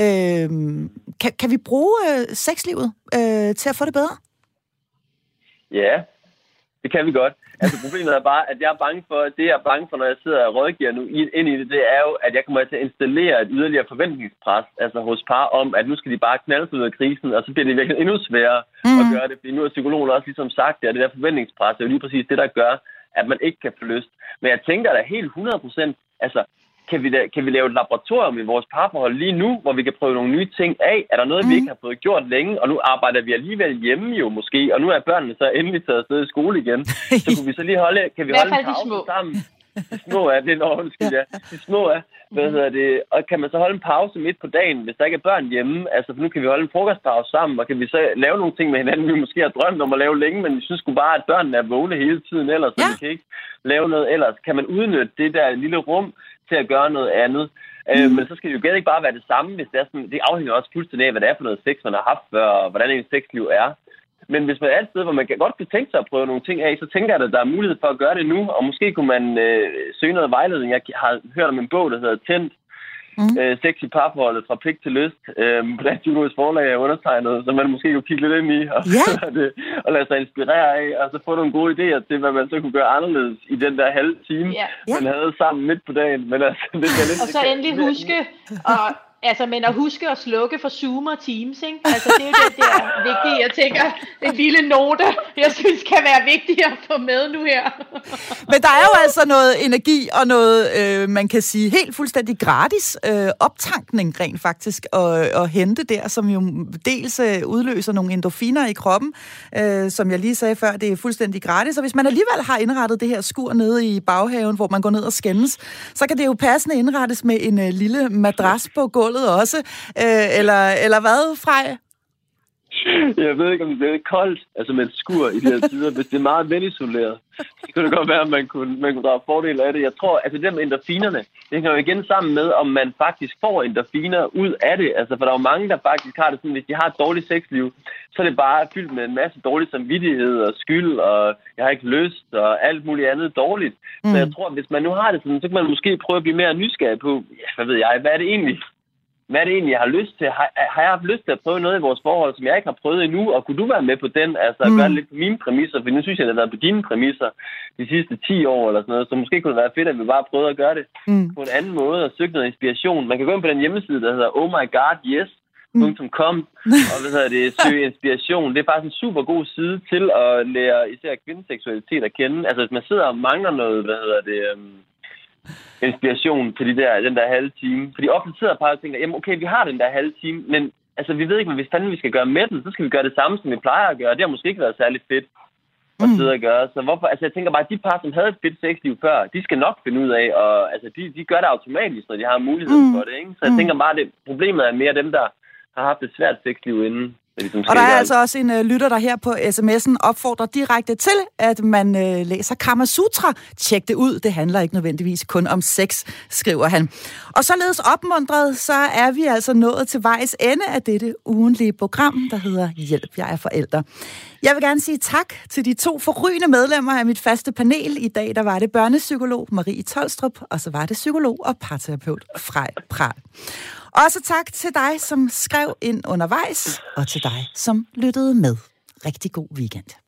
Øh, kan, kan vi bruge øh, sexlivet øh, til at få det bedre? Ja, det kan vi godt. Altså problemet er bare, at jeg er bange for, det jeg er bange for, når jeg sidder og rådgiver nu ind i det, det er jo, at jeg kommer til at installere et yderligere forventningspres altså hos par om, at nu skal de bare knalde ud af krisen, og så bliver det virkelig endnu sværere mm. at gøre det. Fordi nu har psykologen også ligesom sagt, at det der forventningspres er jo lige præcis det, der gør, at man ikke kan få lyst. Men jeg tænker da helt 100 procent, altså kan vi, da, kan vi lave et laboratorium i vores parforhold lige nu, hvor vi kan prøve nogle nye ting af? Er der noget, mm. vi ikke har fået gjort længe? Og nu arbejder vi alligevel hjemme jo måske, og nu er børnene så endelig taget afsted i skole igen. Så kunne vi så lige holde, kan vi holde en pause sammen? De små er, det er en undskyld, ja. De små er, hvad mhm. hedder det, og kan man så holde en pause midt på dagen, hvis der ikke er børn hjemme? Altså, for nu kan vi holde en frokostpause sammen, og kan vi så lave nogle ting med hinanden, vi måske har drømt om at lave længe, men vi synes sgu bare, at børnene er vågne hele tiden ellers, så ja. vi kan ikke lave noget ellers. Kan man udnytte det der lille rum til at gøre noget andet. Øh, mm. Øh, men så skal det jo ikke bare være det samme, hvis det er sådan, det afhænger også fuldstændig af, hvad det er for noget sex, man har haft før, og hvordan ens sexliv er. Men hvis man er et sted, hvor man godt kan tænke sig at prøve nogle ting af, så tænker jeg, at der er mulighed for at gøre det nu, og måske kunne man øh, søge noget vejledning. Jeg har hørt om en bog, der hedder Tændt, mm. øh, sex i parforholdet fra pligt til lyst øh, Dansk Psykologisk Forlag er undertegnet, så man måske kunne kigge lidt ind i og, ja. det, og lade sig inspirere af, og så få nogle gode idéer til, hvad man så kunne gøre anderledes i den der halve time, ja. man havde sammen midt på dagen. Men altså, det er lidt, og så endelig huske at Altså, men at huske at slukke for Zoom og Teams, ikke? Altså, det er jo det, der er. Jeg tænker, en lille note, jeg synes kan være vigtig at få med nu her. Men der er jo altså noget energi og noget, øh, man kan sige, helt fuldstændig gratis øh, optankning rent faktisk at, at hente der, som jo dels øh, udløser nogle endorfiner i kroppen, øh, som jeg lige sagde før, det er fuldstændig gratis. Og hvis man alligevel har indrettet det her skur nede i baghaven, hvor man går ned og skændes, så kan det jo passende indrettes med en øh, lille madras på gulvet gulvet også? Øh, eller, eller hvad, Frej? Jeg ved ikke, om det bliver koldt, altså med et skur i de her tider. Hvis det er meget velisoleret, så kunne det godt være, at man kunne, man kunne drage fordel af det. Jeg tror, altså det med endorfinerne, det hænger jo igen sammen med, om man faktisk får endorfiner ud af det. Altså, for der er jo mange, der faktisk har det sådan, hvis de har et dårligt sexliv, så er det bare fyldt med en masse dårlig samvittighed og skyld, og jeg har ikke lyst, og alt muligt andet dårligt. Mm. Så jeg tror, hvis man nu har det sådan, så kan man måske prøve at blive mere nysgerrig på, ja, hvad ved jeg, hvad er det egentlig, hvad er det egentlig, jeg har lyst til? Har, har jeg haft lyst til at prøve noget i vores forhold, som jeg ikke har prøvet endnu? Og kunne du være med på den? Altså at mm. gøre lidt på mine præmisser? For nu synes jeg, at det har været på dine præmisser de sidste 10 år eller sådan noget. Så måske kunne det være fedt, at vi bare prøvede at gøre det mm. på en anden måde og søge noget inspiration. Man kan gå ind på den hjemmeside, der hedder Oh My God Yes, .com, og hvad hedder det, søge inspiration. Det er faktisk en super god side til at lære især kvindeseksualitet at kende. Altså, hvis man sidder og mangler noget, hvad hedder det, um, inspiration til de der, den der halve time. Fordi ofte sidder bare og tænker, jamen okay, vi har den der halve time, men altså, vi ved ikke, hvis fanden vi skal gøre med den, så skal vi gøre det samme, som vi plejer at gøre. Det har måske ikke været særlig fedt at mm. sidde og gøre. Så hvorfor, altså jeg tænker bare, at de par, som havde et fedt sexliv før, de skal nok finde ud af, og altså de, de gør det automatisk, når de har mulighed mm. for det, ikke? Så jeg mm. tænker bare, at problemet er mere dem, der har haft et svært sexliv inden. Ligesom og der er altså også en uh, lytter, der her på sms'en opfordrer direkte til, at man uh, læser Kama Sutra. Tjek det ud. Det handler ikke nødvendigvis kun om sex, skriver han. Og således opmuntret, så er vi altså nået til vejs ende af dette ugenlige program, der hedder Hjælp, jeg er forælder. Jeg vil gerne sige tak til de to forrygende medlemmer af mit faste panel. I dag der var det børnepsykolog Marie Tolstrup, og så var det psykolog og parterapeut Frej Pral. Også tak til dig, som skrev ind undervejs, og til dig, som lyttede med. Rigtig god weekend.